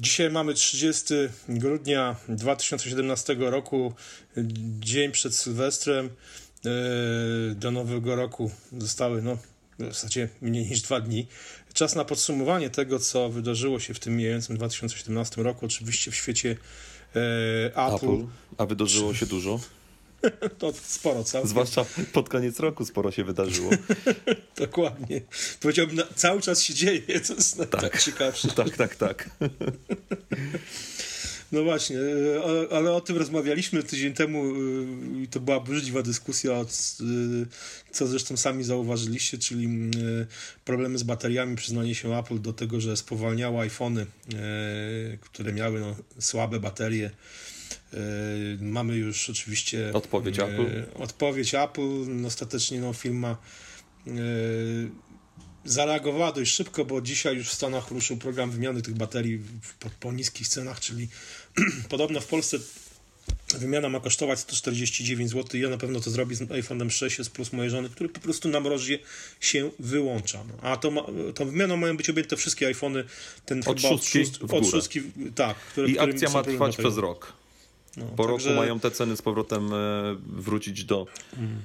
Dzisiaj mamy 30 grudnia 2017 roku, dzień przed Sylwestrem. E, do nowego roku zostały no, w zasadzie mniej niż dwa dni. Czas na podsumowanie tego, co wydarzyło się w tym mijającym 2017 roku, oczywiście w świecie e, Apple. Apple. A wydarzyło się dużo? To sporo, co? Zwłaszcza pod koniec roku sporo się wydarzyło. Dokładnie. Powiedziałbym, cały czas się dzieje, co jest tak, tak ciekawsze. Tak, tak, tak. No właśnie, e, ale o tym rozmawialiśmy tydzień temu e, i to była burzliwa dyskusja, e, co zresztą sami zauważyliście, czyli problemy z bateriami, przyznanie się Apple do tego, że spowalniało iPhony, które miały no, słabe baterie. Mamy już oczywiście odpowiedź Apple. Odpowiedź Apple. Ostatecznie no, firma zareagowała dość szybko, bo dzisiaj już w Stanach ruszył program wymiany tych baterii po, po niskich cenach, czyli podobno w Polsce wymiana ma kosztować 149 zł. Ja na pewno to zrobię z iPhone'em 6 plus mojej żony, który po prostu na mrozie się wyłącza. No, a to ma, tą wymianą mają być objęte wszystkie iPhony. Ten od chyba szóstki, od, szóst, od szóstki, tak. Które, I akcja ma trwać przez rok. No, po także... roku mają te ceny z powrotem e, wrócić do... Mm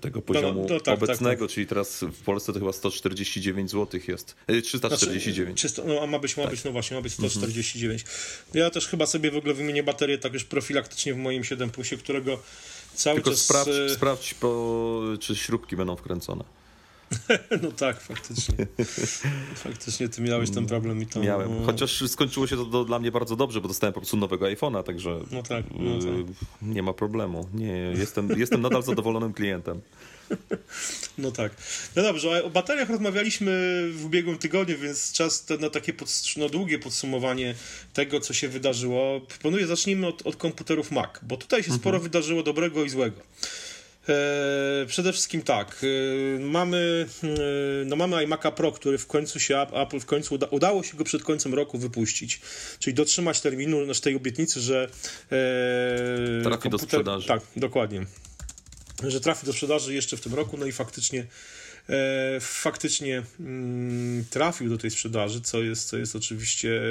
tego poziomu no, no, tak, tak, obecnego, tak, czyli teraz w Polsce to chyba 149 zł jest. 349. E, znaczy, no, a ma być, ma tak. być, no właśnie, ma być 149. Mhm. Ja też chyba sobie w ogóle wymienię baterię tak już profilaktycznie w moim 7 Plusie, którego cały Tylko czas... Sprawdź, sprawdź po, czy śrubki będą wkręcone. No tak, faktycznie. Faktycznie ty miałeś ten problem i to. Miałem. No. Chociaż skończyło się to, to, dla mnie bardzo dobrze, bo dostałem po prostu nowego iPhone'a, także no tak, no tak. nie ma problemu. Nie, jestem, jestem nadal zadowolonym klientem. No tak. No dobrze, o bateriach rozmawialiśmy w ubiegłym tygodniu, więc czas na takie no, długie podsumowanie tego, co się wydarzyło. Proponuję, zacznijmy od, od komputerów Mac, bo tutaj się mhm. sporo wydarzyło dobrego i złego. E, przede wszystkim tak, e, mamy, e, no mamy iMac'a Pro, który w końcu się, Apple w końcu uda, udało się go przed końcem roku wypuścić, czyli dotrzymać terminu nasz tej obietnicy, że e, trafi komputer, do sprzedaży. Tak, dokładnie. Że trafi do sprzedaży jeszcze w tym roku, no i faktycznie e, faktycznie mm, trafił do tej sprzedaży, co jest, co jest oczywiście e,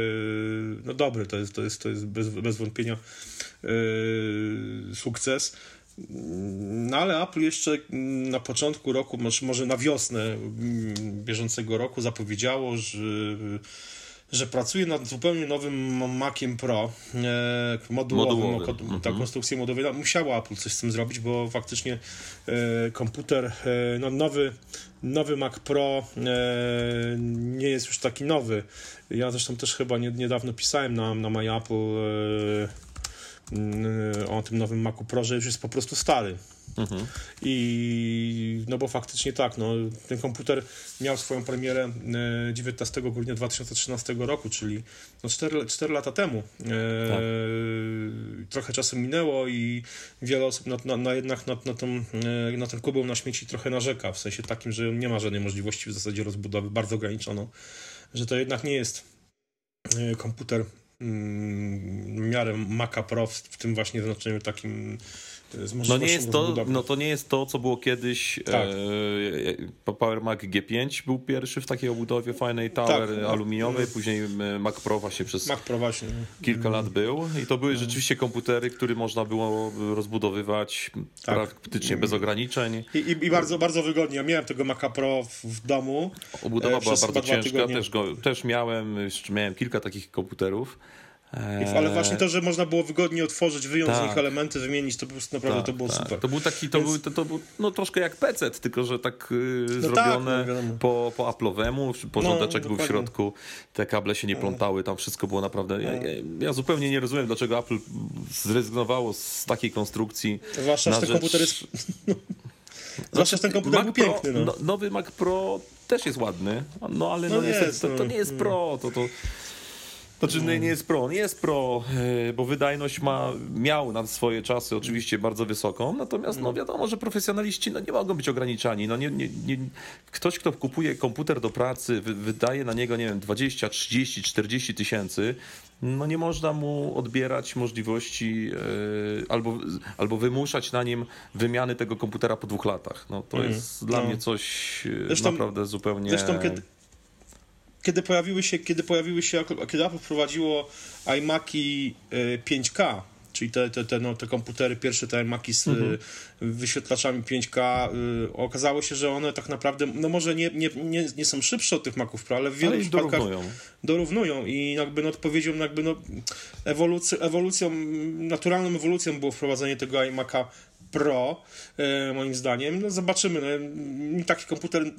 no dobre, to jest, to jest, to jest bez, bez wątpienia sukces. No ale Apple jeszcze na początku roku, może na wiosnę mm, bieżącego roku zapowiedziało, że, że pracuje nad zupełnie nowym Maciem Pro, e, modułowym, modułowy. ta mhm. konstrukcja modułowa. Musiała Apple coś z tym zrobić, bo faktycznie e, komputer, e, no, nowy, nowy Mac Pro nie jest już taki nowy. Ja zresztą też chyba niedawno pisałem na, na My Apple o tym nowym Macu Pro, że już jest po prostu stary. Mhm. I no bo faktycznie tak, no, ten komputer miał swoją premierę 19 e, grudnia 2013 roku, czyli no 4, 4 lata temu. E, tak. Trochę czasu minęło i wiele osób na, na, na jednak na, na, tą, e, na ten kubeł na śmieci trochę narzeka, w sensie takim, że nie ma żadnej możliwości w zasadzie rozbudowy, bardzo ograniczoną, że to jednak nie jest e, komputer Mm, miarę Maca Pro w, w tym właśnie znaczeniu takim no nie jest to, no to nie jest to, co było kiedyś. Tak. E, Power Mac G5 był pierwszy w takiej obudowie fajnej Tower tak, aluminiowej, no. później e, Mac Pro właśnie przez Mac Pro właśnie. kilka lat był i to były rzeczywiście komputery, które można było rozbudowywać tak. praktycznie bez ograniczeń. I, i, I, bardzo, bardzo wygodnie. Ja miałem tego Maca Pro w, w domu. Obudowa e, była bardzo ciężka, też, go, też miałem, miałem kilka takich komputerów. Ale właśnie to, że można było wygodnie otworzyć, wyjąć tak. z nich elementy, wymienić, to po prostu naprawdę tak, to było tak. super. To był taki, to, Więc... był, to, to był no, troszkę jak PC, tylko że tak yy, no zrobione tak, no, po, po Apple'owemu, porządeczek no, był w środku, te kable się nie no. plątały, tam wszystko było naprawdę... Ja, ja, ja, zupełnie nie rozumiem, dlaczego Apple zrezygnowało z takiej konstrukcji. Zwłaszcza, że ten komputer jest... Zwłaszcza, że ten komputer Mac był piękny. No. Nowy Mac Pro też jest ładny, no ale no, jest, to, to, nie jest Pro, to... to znaczy nie, nie jest pro, nie jest pro, e, bo wydajność ma, miał na swoje czasy oczywiście bardzo wysoką, natomiast no wiadomo, że profesjonaliści no, nie mogą być ograniczani. No, nie, nie, nie, ktoś, kto kupuje komputer do pracy, wy, wydaje na niego, nie wiem, 20, 30, 40 tysięcy, no nie można mu odbierać możliwości yy, albo, albo wymuszać na nim wymiany tego komputera po dwóch latach. No to mm, jest dla no. mnie coś e, zresztą, naprawdę zupełnie... Zresztą kiedy kiedy pojawiły się, kiedy pojawiły się, kiedy Apple wprowadziło iMaki 5K, e, czyli te, te, te, no, te komputery, pierwsze te iMaki z mhm. wyświetlaczami 5K, y, okazało się, że one tak naprawdę, no może nie, nie, nie, nie są szybsze od tych Maców Pro, ale w wielu ale przypadkach dorównują. dorównują i jakby no, odpowiedzią, jakby no, ewolucją, ewolucją, naturalną ewolucją było wprowadzenie tego iMac'a Pro, e, moim zdaniem. No zobaczymy. No, taki komputer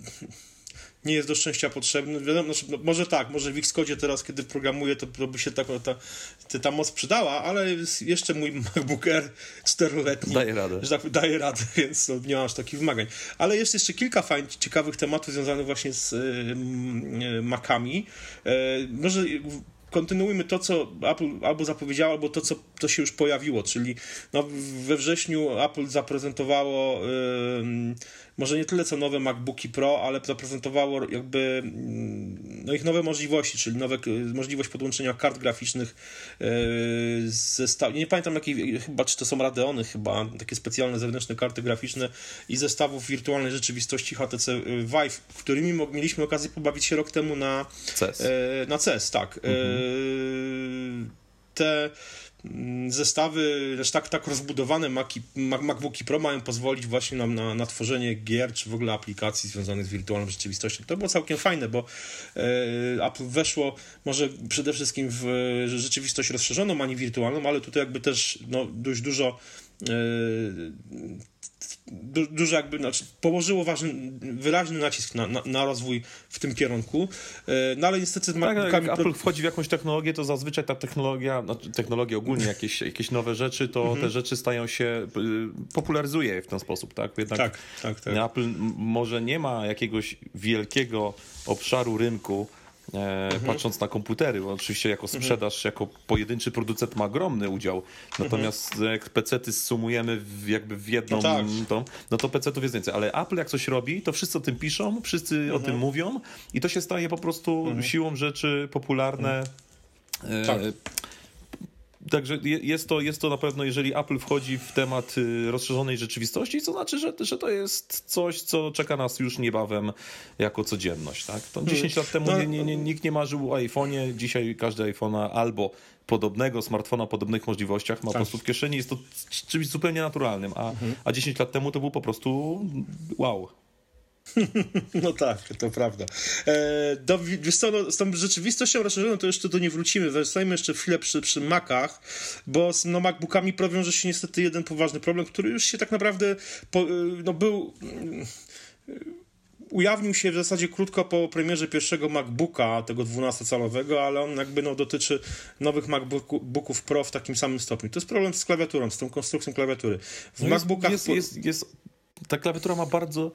nie jest do szczęścia potrzebny. Wiadomo, znaczy, no, może tak, może w Xcode teraz, kiedy programuję, to, to by się ta, ta, ta moc przydała, ale jeszcze mój MacBook Air 4-letni daje radę. Że tak, daje radę, więc no, nie mam aż takich wymagań. Ale jest jeszcze kilka fajnych, ciekawych tematów związanych właśnie z y, y, Macami. Y, może kontynuujmy to, co Apple albo zapowiedziało, albo to, co to się już pojawiło, czyli no, we wrześniu Apple zaprezentowało yy, może nie tyle co nowe MacBooki Pro, ale zaprezentowało jakby no, ich nowe możliwości, czyli nowe, możliwość podłączenia kart graficznych yy, zestaw, nie pamiętam jakiej, chyba czy to są Radeony chyba, takie specjalne zewnętrzne karty graficzne i zestawów wirtualnej rzeczywistości HTC Vive, którymi mieliśmy okazję pobawić się rok temu na CES, yy, na CES tak. Mhm. Yy, te Mm, zestawy, też tak, tak rozbudowane Maci, MacBooki Pro mają pozwolić właśnie nam na, na tworzenie gier, czy w ogóle aplikacji związanych z wirtualną rzeczywistością. To było całkiem fajne, bo e, Apple weszło może przede wszystkim w rzeczywistość rozszerzoną, a nie wirtualną, ale tutaj jakby też no, dość dużo e, du, dużo jakby, znaczy położyło ważny, wyraźny nacisk na, na, na, rozwój w tym kierunku, e, no ale niestety... Tak, jak Apple wchodzi w jakąś technologię, to zazwyczaj ta technologia, no, technologia ogólnie, jakieś, jakieś nowe rzeczy, to mhm. te rzeczy stają się, y, popularyzuje w ten sposób, tak? Jednak tak, tak, tak. Apple może nie ma jakiegoś wielkiego obszaru rynku, mhm. patrząc na komputery, bo oczywiście jako mhm. sprzedaż, mhm. jako pojedynczy producent ma ogromny udział, natomiast mhm. jak PC-ty sumujemy w, jakby w jedną, no, tak. to, no to PC-ów jest więcej, ale Apple jak coś robi, to wszyscy o tym piszą, wszyscy o tym mhm. mówią i to się staje po prostu mhm. siłą rzeczy popularne. E, tak. Także jest to, jest to na pewno, jeżeli Apple wchodzi w temat y, rozszerzonej rzeczywistości, to znaczy, że, że to jest coś, co czeka nas już niebawem jako codzienność. Tak? To 10 lat temu no, nie, nie, nie, nikt nie marzył o iPhone'ie, dzisiaj każdy iPhone'a albo podobnego smartfona o podobnych możliwościach ma tak. po prostu w kieszeni. Jest to czymś zupełnie naturalnym, a, mhm. a 10 lat temu to był po prostu wow. No tak, to prawda. E, do, co, no, z tą rzeczywistością rozszerzoną to jeszcze do nie wrócimy. Zostajemy jeszcze chwilę przy, przy Macach, bo z no, MacBookami prowiąże się niestety jeden poważny problem, który już się tak naprawdę po, e, no, był e, ujawnił się w zasadzie krótko po premierze pierwszego MacBooka, tego 12-calowego, ale on jakby no, dotyczy nowych MacBooków Pro w takim samym stopniu. To jest problem z klawiaturą, z tą konstrukcją klawiatury. W no MacBookach... Jest, jest, jest, ta klawiatura ma bardzo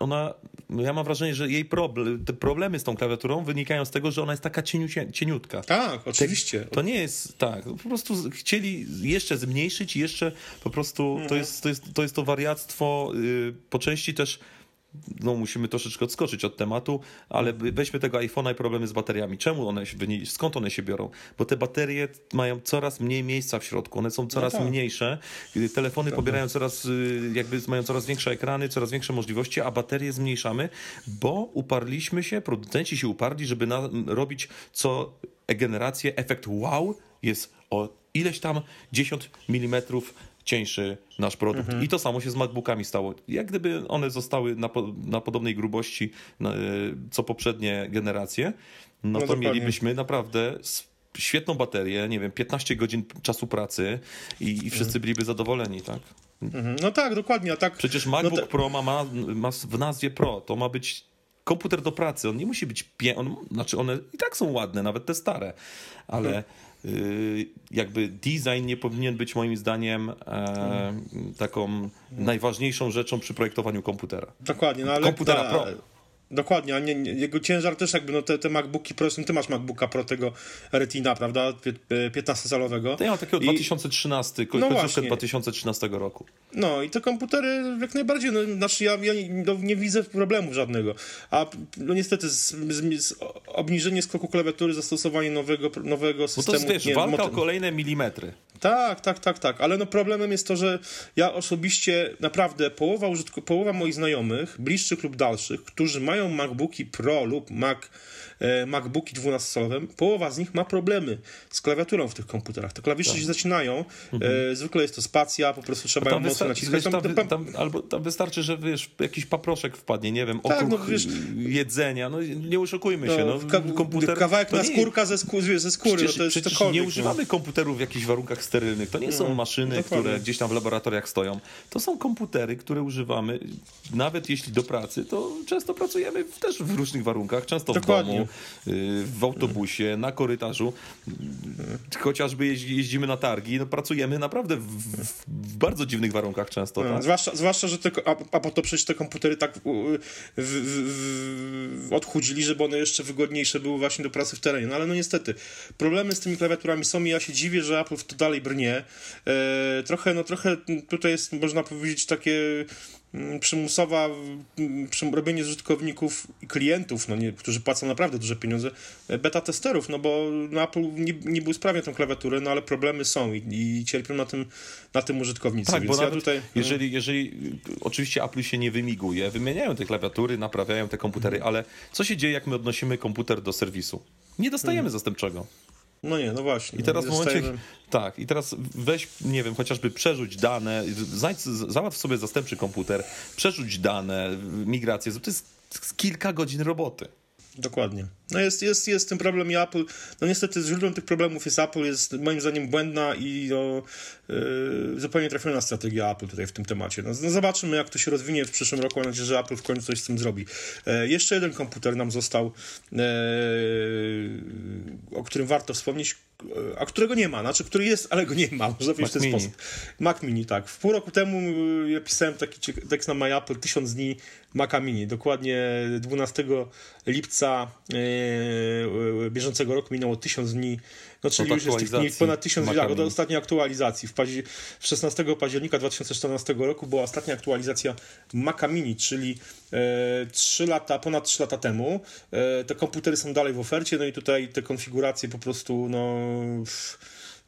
ona, ja mam wrażenie, że jej problem, te problemy z tą klawiaturą wynikają z tego, że ona jest taka cieniu, cieniutka. Tak, oczywiście. to nie jest tak. Po prostu chcieli jeszcze zmniejszyć, jeszcze po prostu mhm. to, jest, to, jest, to jest to wariactwo yy, po części też no musimy troszeczkę odskoczyć od tematu, ale weźmy tego iPhone'a i problemy z bateriami. Czemu one się, skąd one się biorą? Bo te baterie mają coraz mniej miejsca w środku, one są no coraz no tak. mniejsze, telefony pobierają coraz, y, jakby mają coraz większe ekrany, coraz większe możliwości, a baterie zmniejszamy, bo uparliśmy się, producenci się uparli, żeby na, robić co generację efekt wow jest o ileś tam 10 mm cieńszy nasz produkt. Mhm. I to samo się z MacBookami stało. Jak gdyby one zostały na, po, na podobnej grubości na, co poprzednie generacje, no, no to dokładnie. mielibyśmy naprawdę świetną baterię, nie wiem, 15 godzin czasu pracy i, i wszyscy mhm. byliby zadowoleni, tak? Mhm. No tak, dokładnie. A tak, Przecież no MacBook no Pro ma, ma, ma w nazwie Pro, to ma być komputer do pracy, on nie musi być, pie... on, znaczy one i tak są ładne, nawet te stare, ale mhm. Y, jakby design nie powinien być moim zdaniem e, taką najważniejszą rzeczą przy projektowaniu komputera. Dokładnie, no ale komputera Pro. Dokładnie, a nie, nie, jego ciężar też jakby, no te, te MacBooki Pro, ty masz MacBooka Pro tego Retina, prawda, 15-calowego. To ja mam takiego I... 2013, no końcówkę 2013 roku. No i te komputery jak najbardziej, no, znaczy ja, ja nie, no, nie widzę problemu żadnego, a no niestety z, z, z obniżenie skoku klawiatury, zastosowanie nowego, nowego systemu... Bo to jest, wiesz, walka o kolejne milimetry. Tak, tak, tak, tak, ale no problemem jest to, że ja osobiście naprawdę połowa, użytku, połowa moich znajomych, bliższych lub dalszych, którzy mają mają MacBooki Pro lub Mac MacBooki 12-calowe, połowa z nich ma problemy z klawiaturą w tych komputerach. Te klawisze tak. się zacinają, mhm. E, zwykle jest to spacja, po prostu trzeba ją mocno naciskać. Tam, tam, tam, albo tam wystarczy, że wiesz, jakiś paproszek wpadnie, nie wiem, tak, no, wiesz, jedzenia, no nie oszukujmy no, się. No, ka komputer, kawałek na skórka ze, skóry, ze skóry, przecież, no to jest przecież nie no. używamy no. komputerów w jakichś warunkach sterylnych, to nie są no, maszyny, dokładnie. które gdzieś tam w laboratoriach stoją. To są komputery, które używamy, nawet jeśli do pracy, to często pracujemy też w różnych warunkach, często dokładnie. w domu, w autobusie, na korytarzu. Chociażby jeździmy na targi, no pracujemy naprawdę w, w bardzo dziwnych warunkach często. Tak? zwłaszcza, zwłaszcza, że te, a, a po to przecież te komputery tak w, odchudzili, żeby one jeszcze wygodniejsze były właśnie do pracy w terenie. No ale no niestety, problemy z tymi klawiaturami są i ja się dziwię, że Apple w to dalej brnie. E, trochę, no trochę tutaj jest, można powiedzieć, takie Mm, przymusowa mm, robienie z użytkowników i klientów, no nie, którzy płacą naprawdę duże pieniądze, e, beta testerów, no bo no Apple nie, nie usprawnia tę klawiaturę, no ale problemy są i, i cierpią na tym, na tym użytkownicy. Tak, Więc bo ja tutaj, no- jeżeli, jeżeli oczywiście Apple się nie wymiguje, wymieniają te klawiatury, naprawiają te komputery, ale co się dzieje, jak my odnosimy komputer do serwisu? Nie dostajemy hmm. zastępczego. No nie, no właśnie. I teraz w momencie, tak, i teraz weź, nie wiem, chociażby przerzuć dane, znajdź, załatw sobie zastępczy komputer, przerzuć dane, migrację, to jest kilka godzin roboty. Dokładnie. No jest, jest, jest ten problem i Apple, no niestety źródłem tych problemów jest Apple, jest moim zdaniem błędna i no, yy, zupełnie trafiona strategia Apple tutaj w tym temacie. No, no, zobaczymy jak to się rozwinie w przyszłym roku, mam nadzieję, że Apple w końcu coś z tym zrobi. E, jeszcze jeden komputer nam został, e, o którym warto wspomnieć, a którego nie ma, znaczy, który jest, ale go nie ma, można powiedzieć w ten Mini. sposób. Mac Mini, tak. W pół roku temu ja pisałem taki tekst na MyApple, 1000 dni Maca Mini. Dokładnie 12 lipca yy, bieżącego roku minęło 1000 dni no czyli już jest tych ponad 1000 lat od ostatniej aktualizacji. W, paź 16 października 2014 roku była ostatnia aktualizacja Maca Mini, czyli e, 3 lata, ponad 3 lata temu. E, te komputery są dalej w ofercie, no i tutaj te konfiguracje po prostu no... Mm,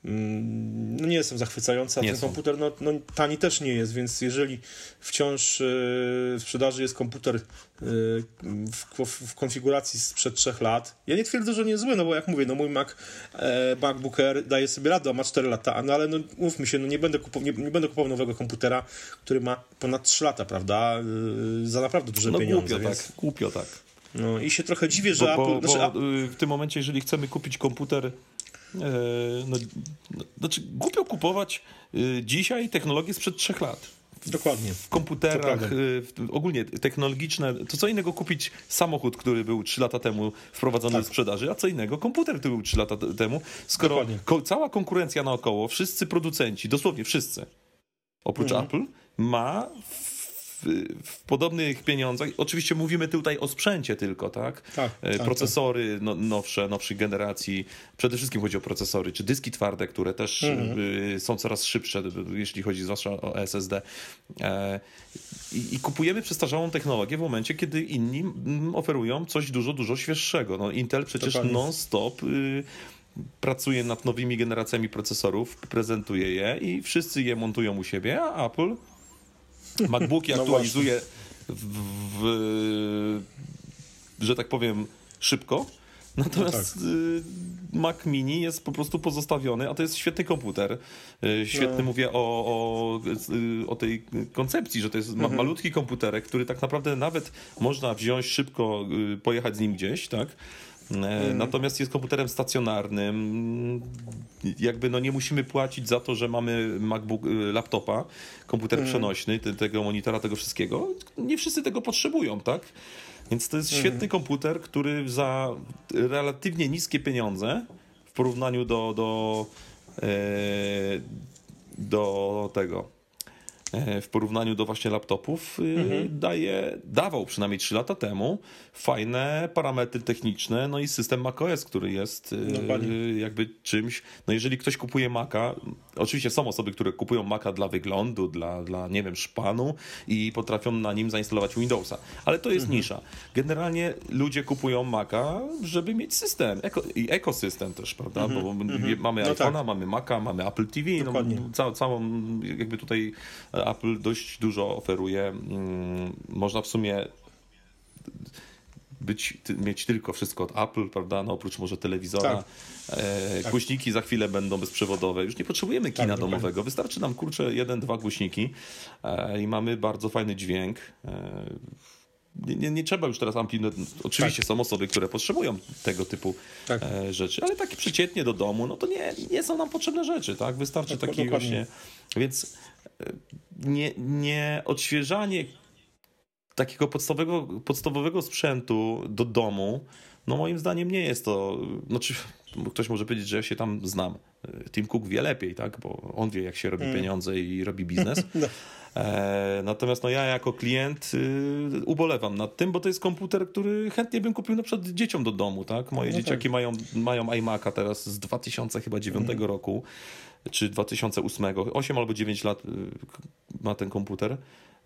no nie jestem zachwycająca. Nie Ten są. komputer no, no, tani też nie jest, więc jeżeli wciąż yy, w sprzedaży jest komputer yy, w, w, konfiguracji sprzed trzech lat, ja nie twierdzę, że nie jest zły, no bo jak mówię, no mój Mac, e, MacBook Air daje sobie radę, ma 4 lata, no ale no, mówmy się, no nie będę, kupował, nie, nie, będę kupował nowego komputera, który ma ponad 3 lata, prawda, za naprawdę duże no, pieniądze. Głupio więc... tak, głupio tak. No i się trochę dziwię, że bo, Apple... Bo, znaczy, bo y, w tym momencie, jeżeli chcemy kupić komputer E, no, no, znaczy, głupio kupować y, dzisiaj technologię sprzed trzech lat. Dokładnie. W komputerach, y, w, ogólnie technologiczne, to co innego kupić samochód, który był 3 lata temu wprowadzony tak. do sprzedaży, a co innego komputer, który był 3 lata temu, skoro ko cała konkurencja naokoło, wszyscy producenci, dosłownie wszyscy, oprócz mhm. Apple, ma w, podobnych pieniądzach, oczywiście mówimy tutaj o sprzęcie tylko, tak? tak, e, tak procesory tak. No, nowsze, nowszych generacji, przede wszystkim chodzi o procesory, czy dyski twarde, które też mhm. Y, są coraz szybsze, jeśli chodzi zwłaszcza o SSD. E, I, I, kupujemy przestarzałą technologię w momencie, kiedy inni oferują coś dużo, dużo świeższego. No, Intel przecież non-stop y, pracuje nad nowymi generacjami procesorów, prezentuje je i wszyscy je montują u siebie, a Apple MacBooki no aktualizuje w, w, że tak powiem, szybko. Natomiast no tak. Mac Mini jest po prostu pozostawiony, a to jest świetny komputer. Y, świetny no. mówię o, o, y, o, tej koncepcji, że to jest mhm. malutki komputerek, który tak naprawdę nawet można wziąć szybko, y, pojechać z nim gdzieś, tak? Mm. Natomiast jest komputerem stacjonarnym. Jakby no nie musimy płacić za to, że mamy MacBook, y, laptopa, komputer mm. przenośny, tego monitora, tego wszystkiego. Nie wszyscy tego potrzebują, tak? Więc to jest mm. świetny komputer, który za relatywnie niskie pieniądze w porównaniu do, do, e, do tego E, w porównaniu do właśnie laptopów y, mhm. daje, dawał przynajmniej 3 lata temu fajne parametry techniczne, no i system macOS, który jest y, jakby czymś, no jeżeli ktoś kupuje Maca, oczywiście są osoby, które kupują Maca dla wyglądu, dla, dla nie wiem, szpanu i potrafią na nim zainstalować Windowsa, ale to jest mhm. nisza. Generalnie ludzie kupują Maca, żeby mieć system eko, i ekosystem też, prawda, mhm. bo mhm. mamy no iPhone'a, tak. mamy Maca, mamy Apple TV, no, całą, całą jakby tutaj Apple dość dużo oferuje. Mm, można w sumie być, mieć tylko wszystko od Apple, prawda? No oprócz może telewizora. Tak. E, tak. Głośniki za chwilę będą bezprzewodowe. Już nie potrzebujemy kina tak, domowego. Wystarczy nam kurczę jeden, dwa głośniki e, i mamy bardzo fajny dźwięk. E, nie, nie, nie, trzeba już teraz amplitudy. Oczywiście tak. są osoby, które potrzebują tego typu tak. rzeczy, ale takie przeciętnie do domu, no to nie, nie są nam potrzebne rzeczy, tak? Wystarczy tak, taki właśnie. Więc nie, nie odświeżanie takiego podstawowego, podstawowego sprzętu do domu, no moim zdaniem nie jest to. Znaczy, ktoś może powiedzieć, że ja się tam znam. Tim Cook wie lepiej, tak? Bo on wie, jak się robi mm. pieniądze i robi biznes. no. E, natomiast no ja jako klient y, ubolewam nad tym, bo to jest komputer, który chętnie bym kupił na przykład dzieciom do domu, tak? Moje no dzieciaki tak. mają, mają iMac'a teraz z 2009 mm. roku, czy 2008, 8 albo 9 lat y, ma ten komputer.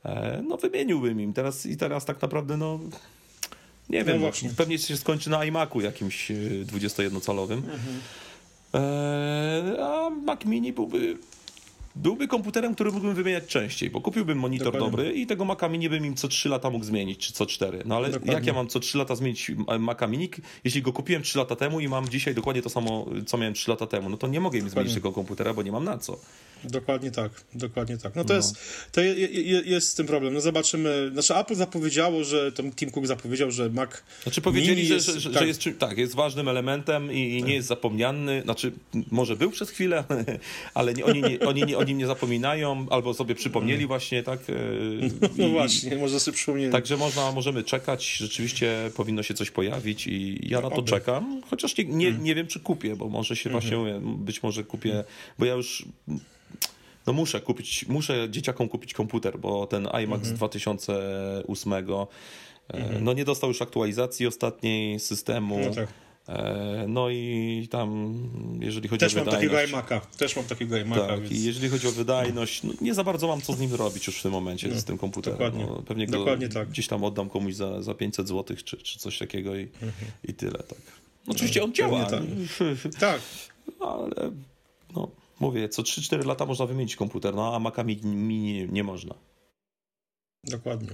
E, no wymieniłbym im teraz i teraz tak naprawdę no nie no wiem, właśnie. pewnie się skończy na iMacu jakimś 21-calowym. Y, mhm. E, a Mac Mini byłby byłby komputerem, który mógłbym wymieniać częściej, bo kupiłbym monitor Dokładnie. dobry i tego Maca Mini bym im co 3 lata mógł zmienić, czy co 4. No ale Dokładnie. jak ja mam co 3 lata zmienić Maca Mini, jeśli go kupiłem 3 lata temu i mam dzisiaj dokładnie to samo, co miałem 3 lata temu, no to nie mogę im zmienić tego komputera, bo nie mam na co. Dokładnie tak, dokładnie tak. No to, no. Jest, to je, je, jest z tym problem. No zobaczymy. Znaczy Apple zapowiedziało, że Tom Tim Cook zapowiedział, że Mac Znaczy powiedzieli, że, jest, że, tak. że, jest, tak, jest ważnym elementem i, i tak. nie jest zapomniany. Znaczy może był przez chwilę, ale nie, oni, nie, oni nie, o nim nie zapominają albo sobie przypomnieli właśnie, tak? E, no właśnie, może sobie przypomnieli. Także można, możemy czekać, rzeczywiście powinno się coś pojawić i ja na to Oby. czekam, chociaż nie, nie, mm. nie wiem, czy kupię, bo może się właśnie, być może kupię, bo ja już no muszę kupić, muszę dzieciakom kupić komputer, bo ten iMac mhm. z 2008 e, mhm. no nie dostał już aktualizacji ostatniej systemu. No tak. E, no i tam, jeżeli chodzi też o wydajność... Też mam takiego iMac'a, też mam takiego iMac'a, tak, więc... i jeżeli chodzi o wydajność, no nie za bardzo mam co z nim zrobić już w tym momencie, no, z tym komputerem. Dokładnie, no, pewnie go dokładnie tak. gdzieś tam oddam komuś za, za 500 zł, czy, czy coś takiego i, mhm. i tyle, tak. Oczywiście on działa. Tak. tak. Ale no, Mówię, co 3-4 lata można wymienić komputer, no a Maca Mini nie można. Dokładnie.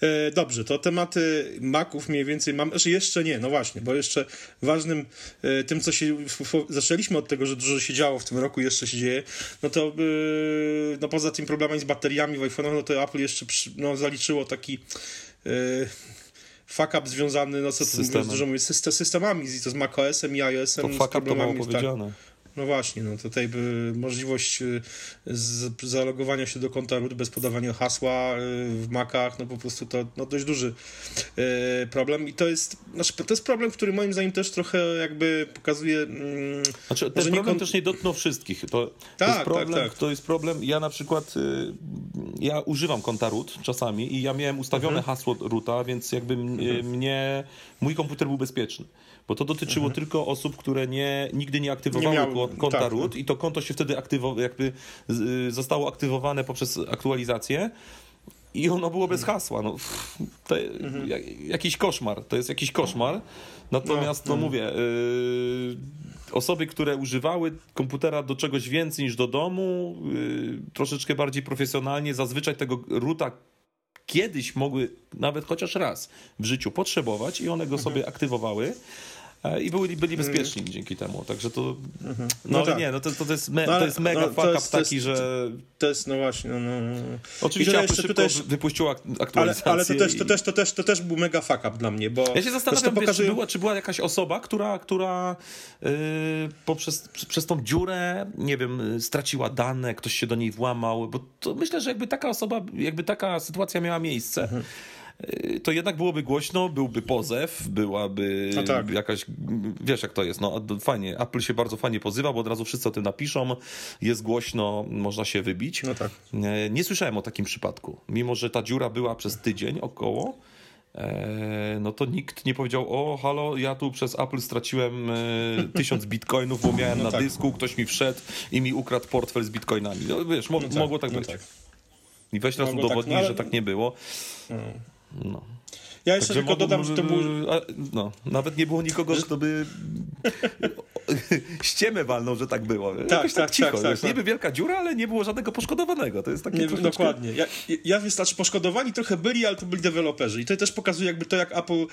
E, dobrze, to tematy Maców mniej więcej mam, znaczy jeszcze nie, no właśnie, bo jeszcze ważnym e, tym, co się, zaczęliśmy od tego, że dużo się działo w tym roku, jeszcze się dzieje, no to e, no poza tym problemami z bateriami w iPhone'ach, no to Apple jeszcze no, zaliczyło taki fuck up związany, no co tu dużo mówię, systemami, to z macOS-em i iOS-em. To fuck up to mało tak. powiedziane. Tak. No właśnie, no tutaj by możliwość y, z, zalogowania się do konta root bez podawania hasła y, w Macach, no po prostu to no dość duży y, problem i to jest, znaczy, to jest problem, który moim zdaniem też trochę jakby pokazuje... Mm, znaczy ten problem nie też nie dotknął wszystkich. To, tak, to, jest tak, problem, tak, tak. to jest problem, ja na przykład ja używam konta root czasami i ja miałem ustawione mhm. hasło roota, więc jakby mhm. mnie, mój komputer był bezpieczny bo to dotyczyło mhm. tylko osób, które nie, nigdy nie aktywowały nie miały, konta tak, root i to konto się wtedy aktywo, jakby y, zostało aktywowane poprzez aktualizację i ono było bez hasła. No, to mhm. jakiś koszmar, to jest jakiś koszmar. Natomiast, no, no mówię, y, osoby, które używały komputera do czegoś więcej niż do domu, y, troszeczkę bardziej profesjonalnie, zazwyczaj tego ruta kiedyś mogły nawet chociaż raz w życiu potrzebować i one go sobie mhm. aktywowały. E, i byli, byli mhm. bezpieczni mm. dzięki temu. Także to. Mhm. No, no tak. nie, no to, to, jest, me, no, to jest mega no, fuck up taki, że. To jest, no właśnie. No, no. no. Oczywiście Apple szybko tutaj... wypuściła aktualizację. Ale, ale to, też, to, też, to, też, to też był mega fuck up dla mnie, bo. Ja się zastanawiam, wiesz, pokazuje... czy, była, czy była jakaś osoba, która, która yy, poprzez przez tą dziurę, nie wiem, straciła dane, ktoś się do niej włamał, bo to myślę, że jakby taka osoba, jakby taka sytuacja miała miejsce. Mhm Y, to jednak byłoby głośno, byłby pozew, byłaby no tak. jakaś, wiesz jak to jest, no fajnie, Apple się bardzo fajnie pozywa, bo od razu wszyscy o tym napiszą, jest głośno, można się wybić. No tak. Y, nie słyszałem o takim przypadku, mimo że ta dziura była przez tydzień około, e, no to nikt nie powiedział, o halo, ja tu przez Apple straciłem e, tysiąc bitcoinów, bo miałem no na tak. dysku, ktoś mi wszedł i mi ukradł portfel z bitcoinami. No wiesz, mo no tak, mogło tak no być. Tak. I weź udowodnij, tak, no, ale... że tak nie było. No. Ja jeszcze Także tylko dodam, że to był... No, nawet nie było nikogo, kto by ściemę walną, że tak było. Tak, tak, tak, cicho. Tak, tak, Niby wielka dziura, ale nie było żadnego poszkodowanego. To jest takie nie, troszeczkę... Dokładnie. Ja, ja wystarczy poszkodowani trochę byli, ale to byli deweloperzy. I to też pokazuje jakby to, jak Apple,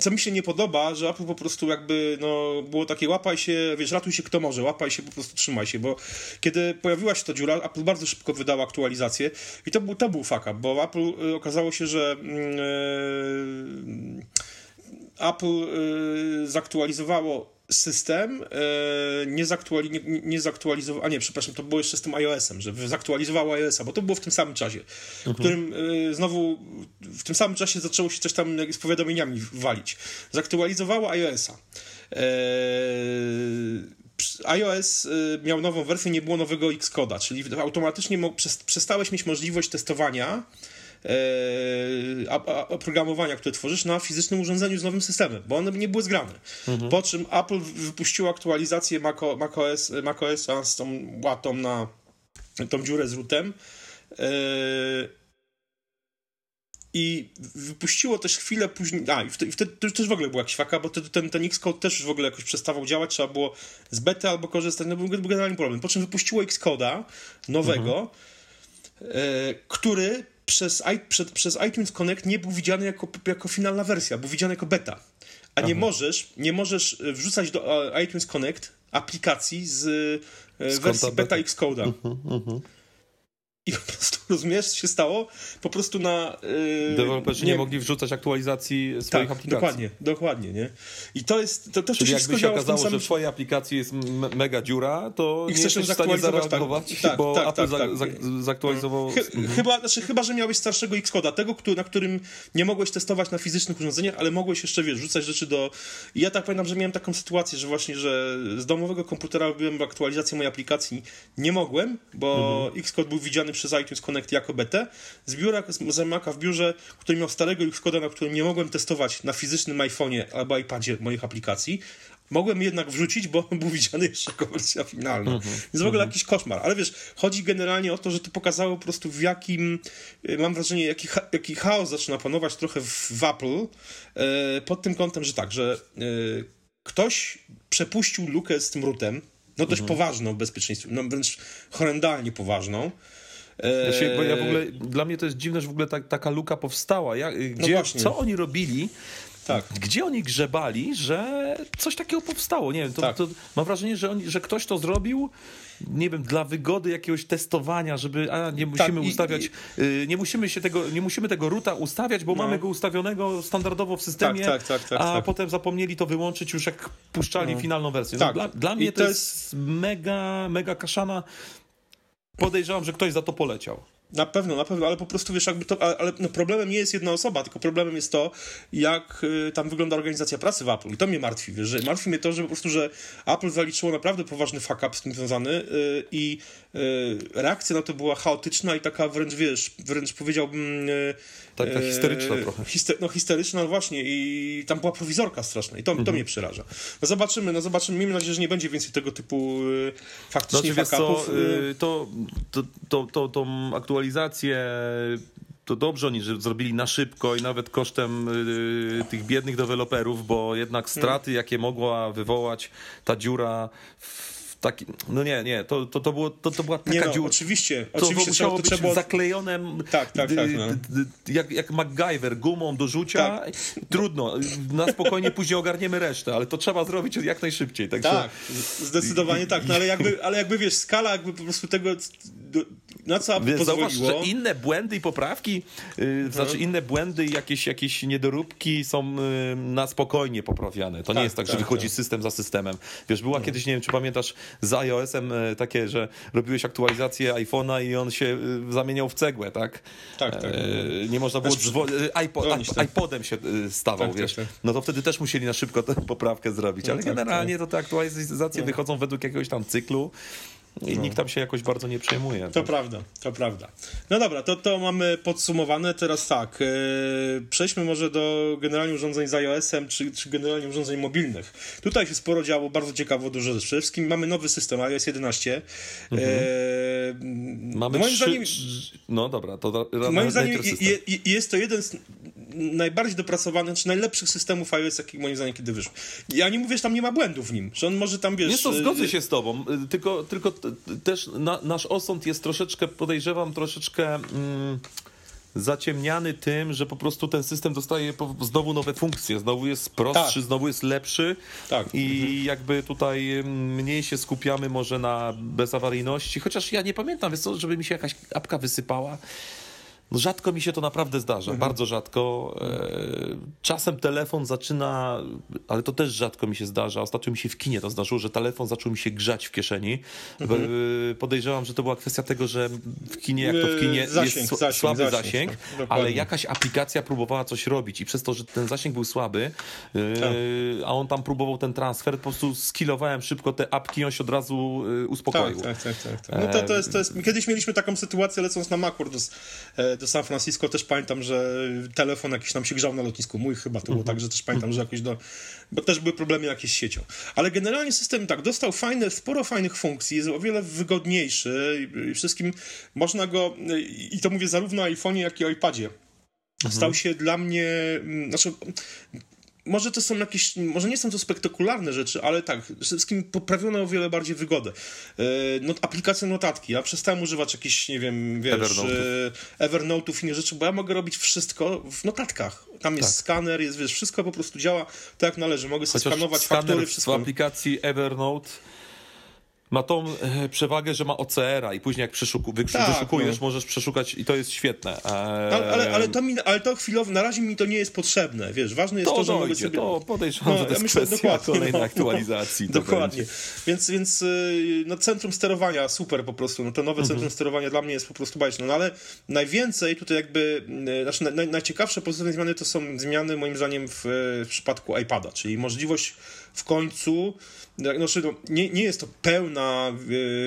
co mi się nie podoba, że Apple po prostu jakby, no, było takie łapaj się, wiesz, ratuj się kto może, łapaj się, po prostu trzymaj się, bo kiedy pojawiła się ta dziura, Apple bardzo szybko wydała aktualizację i to był, to był fuck up, bo Apple y, okazało się, że yy, Apple yy, zaktualizowało system e, nie, zaktuali, nie, nie zaktualizował, a nie, przepraszam, to było jeszcze z tym iOS-em, że zaktualizowało iOS-a, bo to było w tym samym czasie, mhm. w którym znowu w tym samym czasie zaczęło się coś tam z powiadomieniami walić. Zaktualizowało iOS-a. IOS miał nową wersję, nie było nowego Xcode'a, czyli automatycznie przestałeś mieć możliwość testowania e, oprogramowania, które tworzysz na fizycznym urządzeniu z nowym systemem, bo one nie były zgrane. Mhm. Po czym Apple wypuściło aktualizację Mac macOS, macOSa z tą łatą na tą dziurę z rootem. E, i wypuściło też chwilę później. A, i wtedy, wtedy to też w ogóle była faka, bo ten, ten Xcode też już w ogóle jakoś przestawał działać, trzeba było z bety albo korzystać, no był, był generalnie problem. Po czym wypuściło Xcode'a nowego, mhm. e, który przez, przed, przez iTunes Connect nie był widziany jako, jako finalna wersja, był widziany jako beta. A nie możesz, nie możesz e, wrzucać do e, iTunes Connect aplikacji z, e, z wersji beta Xcode'a. Uh -huh, uh -huh. I po prostu, rozumiesz, się stało? Po prostu na... Yy, Deweloperzy nie, nie, mogli wrzucać aktualizacji swoich tak, aplikacji. dokładnie, dokładnie, nie? I to jest... To, to Czyli jakby się okazało, samym... że w twojej aplikacji jest mega dziura, to I nie jesteś w stanie zareagować, tak, tak, bo tak, Apple tak, tak. zaktualizował... Ch mhm. chyba, znaczy, chyba, że miałeś starszego Xcode'a, tego, który, na którym nie mogłeś testować na fizycznych urządzeniach, ale mogłeś jeszcze, wiesz, rzucać rzeczy do... I ja tak pamiętam, że miałem taką sytuację, że właśnie, że z domowego komputera robiłem aktualizację mojej aplikacji, nie mogłem, bo mhm. Xcode był widziany przez iTunes Connect jako BT, z biura z Maca w biurze, który miał starego Xcode'a, na którym nie mogłem testować na fizycznym iPhone'ie albo iPadzie moich aplikacji, mogłem jednak wrzucić, bo był widziany jeszcze jako wersja finalna. Mm -hmm. Więc w ogóle mm -hmm. jakiś koszmar. Ale wiesz, chodzi generalnie o to, że to pokazało po prostu w jakim, y, mam wrażenie, jaki, jaki chaos zaczyna panować trochę w, w Apple e, pod tym kątem, że tak, że e, ktoś przepuścił lukę z tym rootem, no dość mm -hmm. poważną w bezpieczeństwie, no wręcz horrendalnie poważną, Znaczy, bo ja w ogóle, dla mnie to jest dziwne, że w ogóle ta, taka luka powstała. Ja, gdzie, no co oni robili? Tak. Gdzie oni grzebali, że coś takiego powstało? Nie wiem, to, tak. to mam wrażenie, że, oni, że ktoś to zrobił, nie wiem, dla wygody jakiegoś testowania, żeby a nie musimy tak, ustawiać, i, y, nie musimy się tego, nie musimy tego ruta ustawiać, bo no. mamy go ustawionego standardowo w systemie, tak, tak, tak, tak a tak. potem zapomnieli to wyłączyć już jak puszczali no. finalną wersję. No, dla, dla mnie to, to jest mega, mega kaszana podejrzewam, że ktoś za to poleciał. Na pewno, na pewno, ale po prostu wiesz, jakby to, ale no problemem nie jest jedna osoba, tylko problemem jest to, jak y, tam wygląda organizacja pracy w Apple. I to mnie martwi, wiesz, że martwi mnie to, że po prostu, że Apple zaliczyło naprawdę poważny fuck up z tym związany y, i y, reakcja na to była chaotyczna i taka wręcz, wiesz, wręcz powiedziałbym y, Taka histeryczna trochę. Hister no historyczna no właśnie i tam była prowizorka straszna i to, mhm. to mnie przeraża. No zobaczymy, no zobaczymy. Miejmy nadzieję, że nie będzie więcej tego typu y, faktycznie znaczy, co, y, to, to, to, to, tą aktualizację to dobrze oni że zrobili na szybko i nawet kosztem y, tych biednych deweloperów, bo jednak straty, hmm. jakie mogła wywołać ta dziura w taki, no nie, nie, to, to, to, było, to, to była taka nie no, dziura. Oczywiście, to oczywiście. musiało być trzeba... zaklejone tak, tak, tak, no. jak, jak MacGyver, gumą do rzucia. Tak. Trudno, na spokojnie później ogarniemy resztę, ale to trzeba zrobić jak najszybciej. Także... Tak, zdecydowanie tak, no ale jakby, ale jakby wiesz, skala jakby po prostu tego na co Apple pozwoliło. Zauważ, że inne błędy i poprawki, yy, znaczy inne błędy i jakieś, jakieś niedoróbki są yy, na spokojnie poprawiane. To tak, nie jest tak, tak że wychodzi tak. system za systemem. Wiesz, była no. kiedyś, nie wiem, czy pamiętasz, z iOS-em yy, takie, że robiłeś aktualizację iPhone'a i on się y, zamieniał w cegłę, tak? Tak, tak. Y, nie można było y, iPod, iPodem się stawał, tak, wiesz. Tak, no to wtedy też musieli na szybko tę poprawkę zrobić, ale no, generalnie to te aktualizacje wychodzą według jakiegoś tam cyklu. I no. nikt tam się jakoś bardzo nie przejmuje. To tak? prawda, to prawda. No dobra, to, to mamy podsumowane. Teraz tak, yy, przejdźmy może do generalnie urządzeń z iOS-em, czy, czy generalnie urządzeń mobilnych. Tutaj się sporo działo, bardzo ciekawo dużo rzeczy. Przede wszystkim mamy nowy system iOS 11. Mhm. Yy, mamy moim trzy, zdaniem, No dobra, to Moim zdaniem je, je, jest to jeden z najbardziej dopracowany, czy najlepszych systemów iOS, jakich moim zdaniem kiedy wyszło. Ja nie mówię, że tam nie ma błędów w nim, że on może tam, wiesz... Nie, to zgodzę się z tobą, tylko, tylko też na, nasz osąd jest troszeczkę, podejrzewam, troszeczkę... Mm zaciemniany tym, że po prostu ten system dostaje znowu nowe funkcje, znowu jest prostszy, tak. znowu jest lepszy tak. i mhm. jakby tutaj mniej się skupiamy może na bezawaryjności, chociaż ja nie pamiętam, wiesz co, żeby mi się jakaś apka wysypała. Rzadko mi się to naprawdę zdarza, mhm. bardzo rzadko. E, czasem telefon zaczyna, ale to też rzadko mi się zdarza. Ostatnio mi się w kinie to zdarzyło, że telefon zaczął mi się grzać w kieszeni. Mhm. E, podejrzewam, że to była kwestia tego, że w kinie, jak to w kinie zasięg, jest zasięg, słaby zasięg, zasięg tak, ale jakaś aplikacja próbowała coś robić i przez to, że ten zasięg był słaby, e, tak. a on tam próbował ten transfer, po prostu skilowałem szybko te apki i on się od razu uspokoił. Tak, tak, tak. tak, tak. No to, to, jest, to jest, kiedyś mieliśmy taką sytuację lecąc na Macworld do San Francisco też pamiętam, że telefon jakiś nam się grzał na lotnisku. Mój chyba to było mhm. tak, że też pamiętam, że jakoś do... Bo też były problemy jakieś z siecią. Ale generalnie system tak, dostał fajne, sporo fajnych funkcji, jest o wiele wygodniejszy i wszystkim można go, i to mówię zarówno na iPhone'ie, jak i o iPadzie. Mhm. Stał się dla mnie, mm, znaczy może to są jakieś, może nie są to spektakularne rzeczy, ale tak, przede wszystkim poprawiono o wiele bardziej wygodę. E, no, aplikacja notatki, ja przestałem używać jakichś, nie wiem, wiesz, Evernote'ów, Evernote'ów innych rzeczy, bo ja mogę robić wszystko w notatkach. Tam jest tak. skaner, jest, wiesz, wszystko po prostu działa tak jak należy. Mogę sobie Chociaż skanować faktury, wszystko. w aplikacji Evernote ma tą e, przewagę, że ma OCR-a i później jak przeszuku, tak, wyszukujesz, no. możesz przeszukać i to jest świetne. E... Ale, ale, ale, to mi, ale to chwilowo, na razie mi to nie jest potrzebne, wiesz, ważne jest to, to że dojdzie, mogę sobie... To podejrzewam, no, że to jest ja myślę, kwestia kolejnej no, aktualizacji. dokładnie, więc, więc y, no, centrum sterowania super po prostu, no to nowe mhm. centrum sterowania dla mnie jest po prostu bajeczne, no ale najwięcej tutaj jakby, y, znaczy naj, najciekawsze pozytywne zmiany to są zmiany moim zdaniem w, w przypadku iPada, czyli możliwość w końcu znaczy, no, nie, nie jest to pełna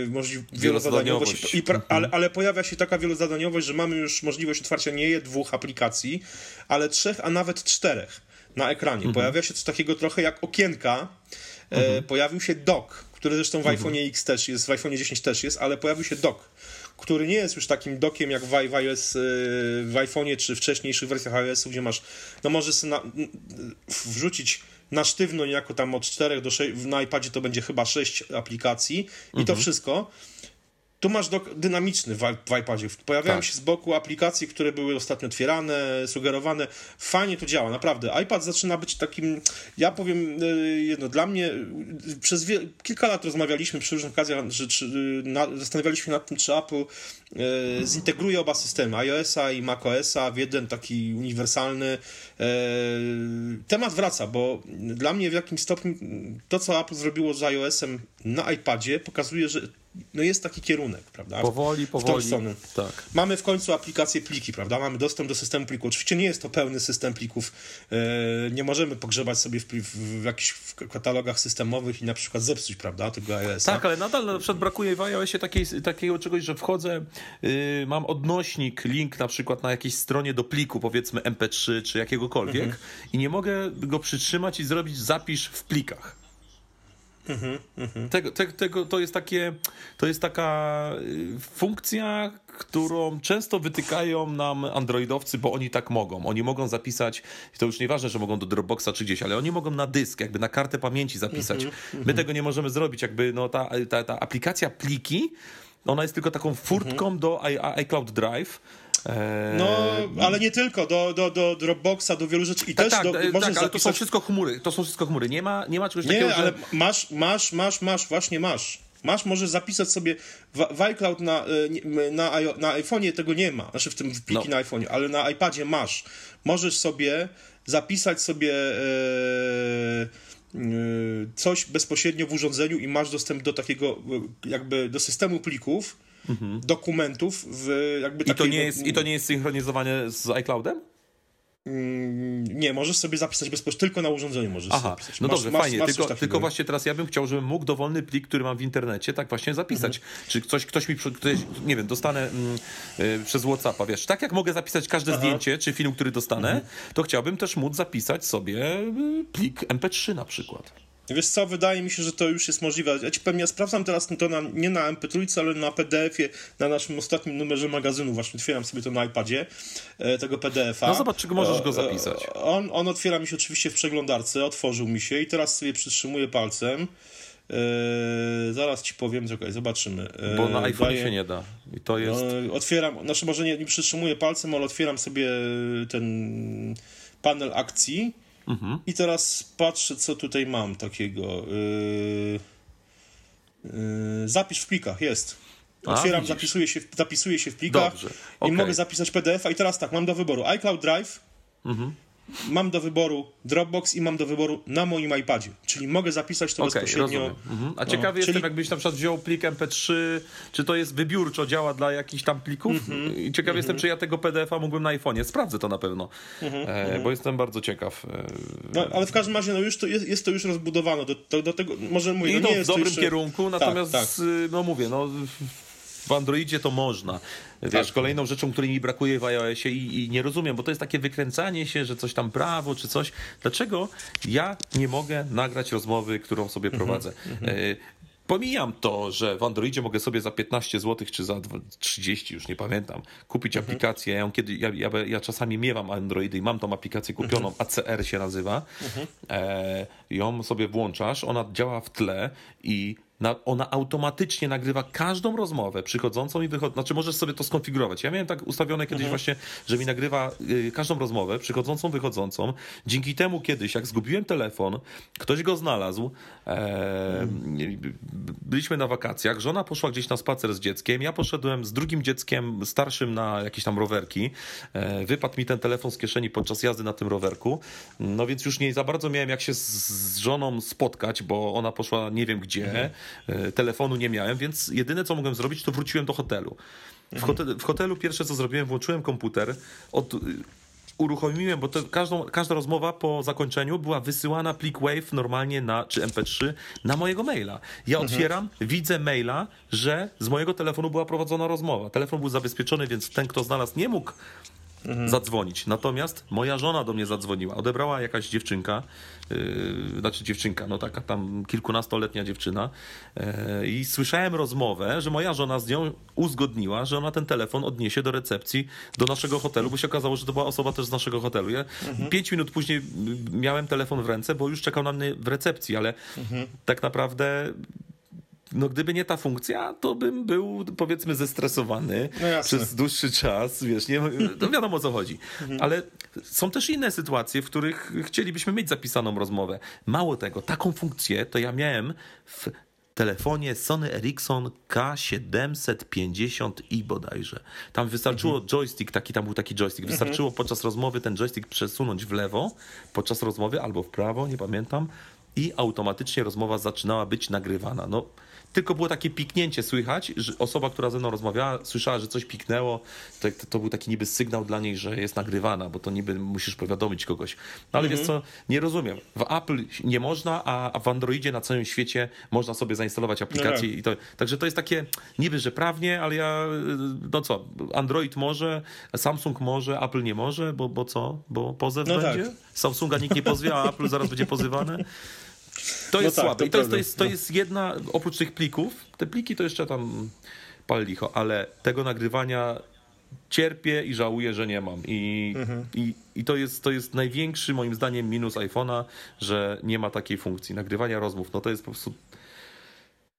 e, możliwość wielozadaniowość, i, mhm. ale, ale pojawia się taka wielozadaniowość, że mamy już możliwość otwarcia nie dwóch aplikacji, ale trzech, a nawet czterech na ekranie. Mhm. Pojawia się coś takiego trochę jak okienka. E, mhm. pojawił się dock, który zresztą w mhm. iPhone X też jest, w iPhone 10 też jest, ale pojawił się dock który nie jest już takim dokiem jak w, w iOS, e, w iPhone'ie czy wcześniejszych wersjach iOS-u, gdzie masz, no możesz na, wrzucić na sztywno niejako tam od 4 do 6, na iPadzie to będzie chyba 6 aplikacji i mhm. to wszystko. Tu masz dok dynamiczny w, w iPadzie. Pojawiają tak. się z boku aplikacje, które były ostatnio otwierane, sugerowane. Fajnie to działa, naprawdę. iPad zaczyna być takim, ja powiem y, jedno, dla mnie przez kilka lat rozmawialiśmy przy różnych okazjach, że czy, na, zastanawialiśmy się nad tym, czy Apple y, zintegruje oba systemy, iOS-a i macOS-a w jeden taki uniwersalny. Y, temat wraca, bo dla mnie w jakimś stopniu to, co Apple zrobiło z iOS-em na iPadzie, pokazuje, że no jest taki kierunek, prawda? Powoli, powoli. W tak. Mamy w końcu aplikację pliki, prawda? Mamy dostęp do systemu plików. Oczywiście nie jest to pełny system plików. E, nie możemy pogrzebać sobie w, w, w jakichś katalogach systemowych i na przykład zepsuć, prawda, tego iOS. Tak, ale nadal na przykład brakuje w iOSie takiej, takiego czegoś, że wchodzę, yy, mam odnośnik, link na przykład na jakiejś stronie do pliku, powiedzmy MP3 czy jakiegokolwiek mhm. i nie mogę go przytrzymać i zrobić zapisz w plikach. Mhm, mhm. Tego, te, tego, to jest takie, to jest taka y, funkcja, którą często wytykają nam androidowcy, bo oni tak mogą. Oni mogą zapisać, to już nieważne, że mogą do Dropboxa czy gdzieś, ale oni mogą na dysk, jakby na kartę pamięci zapisać. Mhm, My tego nie możemy zrobić, jakby no ta, ta, ta aplikacja pliki, ona jest tylko taką furtką do iCloud Drive, no, ale nie tylko, do, do, do Dropboxa, do wielu rzeczy i tak, też tak, do, tak, możesz ale zapisać... to są wszystko chmury, to są wszystko chmury, nie ma, nie ma czegoś nie, takiego, Nie, ale masz, masz, masz, masz, właśnie masz. Masz, możesz zapisać sobie w, w iCloud na, e, na, na iPhone'ie tego nie ma, znaczy w tym pliki no. na iPhone'ie, ale na iPadzie masz. Możesz sobie zapisać sobie e, coś bezpośrednio w urządzeniu i masz dostęp do takiego jakby do systemu plików, mhm. dokumentów w jakby I to, nie jest, I to nie jest synchronizowane z iCloudem? Mm, nie, możesz sobie zapisać bezpośrednio, tylko na urządzeniu możesz Aha, zapisać. No masz, dobrze, masz, fajnie, masz tylko, tylko właśnie teraz ja bym chciał, żebym mógł dowolny plik, który mam w internecie, tak właśnie zapisać. Mhm. Czy coś, ktoś mi, ktoś, nie wiem, dostanę mm, y, przez Whatsappa, wiesz, tak jak mogę zapisać każde Aha. zdjęcie, czy film, który dostanę, mhm. to chciałbym też móc zapisać sobie y, plik MP3 na przykład. Wiesz co, wydaje mi się, że to już jest możliwe. Ja ci powiem, ja sprawdzam teraz to na, nie na MP3, ale na PDF-ie, na naszym ostatnim numerze magazynu. Właśnie otwieram sobie to na iPadzie, e, tego PDF-a. No zobacz, czy możesz go zapisać. On, on otwiera mi się oczywiście w przeglądarce, otworzył mi się i teraz sobie przytrzymuję palcem. Eee, zaraz ci powiem, czekaj, zobaczymy. Eee, Bo na iPhone daję, się nie da. I to jest. No, otwieram, znaczy może nie, nie przytrzymuję palcem, ale otwieram sobie ten panel akcji mhm. i teraz patrzę, co tutaj mam takiego. Eee, zapisz w plikach, jest. Otwieram, A, zapisuję, się, zapisuję się w plikach Dobrze. Okay. i mogę zapisać PDF-a. I teraz tak, mam do wyboru iCloud Drive, mhm mam do wyboru Dropbox i mam do wyboru na moim iPadzie, czyli mogę zapisać to okay, bezpośrednio. Mhm. A ciekawy no, jestem, czyli... jakbyś na przykład wziął plik MP3, czy to jest wybiórczo, działa dla jakichś tam plików i ciekawy mm-hmm. jestem, czy ja tego PDF-a mógłbym na iPhone'ie. Sprawdzę to na pewno, mm-hmm. e, bo jestem bardzo ciekaw. E... No, ale w każdym razie no już to jest, jest to już rozbudowane, do, do, do tego, może mówię, I no, nie jest w dobrym jeszcze... kierunku, natomiast tak, tak. no mówię, no w Androidzie to można. Wiesz, tak. kolejną rzeczą, której mi brakuje w iOSie i, i, nie rozumiem, bo to jest takie wykręcanie się, że coś tam prawo czy coś. Dlaczego ja nie mogę nagrać rozmowy, którą sobie mhm, prowadzę? Mhm. E, Pomijam to, że w Androidzie mogę sobie za 15 zł czy za 30, już nie pamiętam, kupić mhm. aplikację. Ja, kiedy, ja, ja, ja, czasami miewam Androidy i mam tą aplikację kupioną, mhm. ACR się nazywa. Mhm. E, ją sobie włączasz, ona działa w tle i na, ona automatycznie nagrywa każdą rozmowę przychodzącą i wychodzącą. Znaczy, możesz sobie to skonfigurować. Ja miałem tak ustawione kiedyś mhm. właśnie, że mi nagrywa y, każdą rozmowę przychodzącą, wychodzącą. Dzięki temu kiedyś, jak zgubiłem telefon, ktoś go znalazł. E. Byliśmy na wakacjach, żona poszła gdzieś na spacer z dzieckiem, ja poszedłem z drugim dzieckiem starszym na jakieś tam rowerki. E, wypadł mi ten telefon z kieszeni podczas jazdy na tym rowerku. No więc już nie za bardzo miałem jak się z, z żoną spotkać, bo ona poszła nie wiem gdzie. Mhm telefonu nie miałem, więc jedyne co mogłem zrobić, to wróciłem do hotelu. W, hotelu. w hotelu pierwsze co zrobiłem, włączyłem komputer, od, uruchomiłem, bo to każdą, każda rozmowa po zakończeniu była wysyłana plik Wave normalnie na, czy MP3 na mojego maila. Ja mhm. otwieram, widzę maila, że z mojego telefonu była prowadzona rozmowa. Telefon był zabezpieczony, więc ten, kto znalazł, nie mógł mhm. zadzwonić. Natomiast moja żona do mnie zadzwoniła. Odebrała jakaś dziewczynka, yy, znaczy dziewczynka, no taka tam kilkunastoletnia dziewczyna yy, i słyszałem rozmowę, że moja żona z nią uzgodniła, że ona ten telefon odniesie do recepcji do naszego hotelu, bo się okazało, że to była osoba też z naszego hotelu. Ja mhm. Pięć minut później miałem telefon w ręce, bo już czekał na mnie w recepcji, ale mhm. tak naprawdę no gdyby nie ta funkcja, to bym był powiedzmy zestresowany no przez dłuższy czas, wiesz, nie, no wiadomo o co chodzi. Mhm. Ale są też inne sytuacje, w których chcielibyśmy mieć zapisaną rozmowę. Mało tego, taką funkcję to ja miałem w telefonie Sony Ericsson K750i bodajże. Tam wystarczyło mhm. joystick, taki, tam był taki joystick, mhm. wystarczyło podczas rozmowy ten joystick przesunąć w lewo podczas rozmowy albo w prawo, nie pamiętam, i automatycznie rozmowa zaczynała być nagrywana. No, tylko było takie piknięcie słychać, że osoba, która ze mną rozmawiała, słyszała, że coś piknęło, to, to był taki niby sygnał dla niej, że jest nagrywana, bo to niby musisz powiadomić kogoś. No ale mhm. wiesz co, nie rozumiem. W Apple nie można, a w Androidzie na całym świecie można sobie zainstalować aplikację no tak. i to, także to jest takie niby, że prawnie, ale ja, no co, Android może, Samsung może, Apple nie może, bo, bo co? Bo pozew no będzie? Tak. Samsunga nikt nie pozwie, a Apple zaraz będzie pozywane. To no jest tak, słabe. To I to jest, to, jest, to jest jedna, oprócz tych plików, te pliki to jeszcze tam pal licho, ale tego nagrywania cierpię i żałuję, że nie mam. I, mhm. i, i to, jest, to jest największy moim zdaniem minus iPhone'a, że nie ma takiej funkcji nagrywania rozmów. No to jest po prostu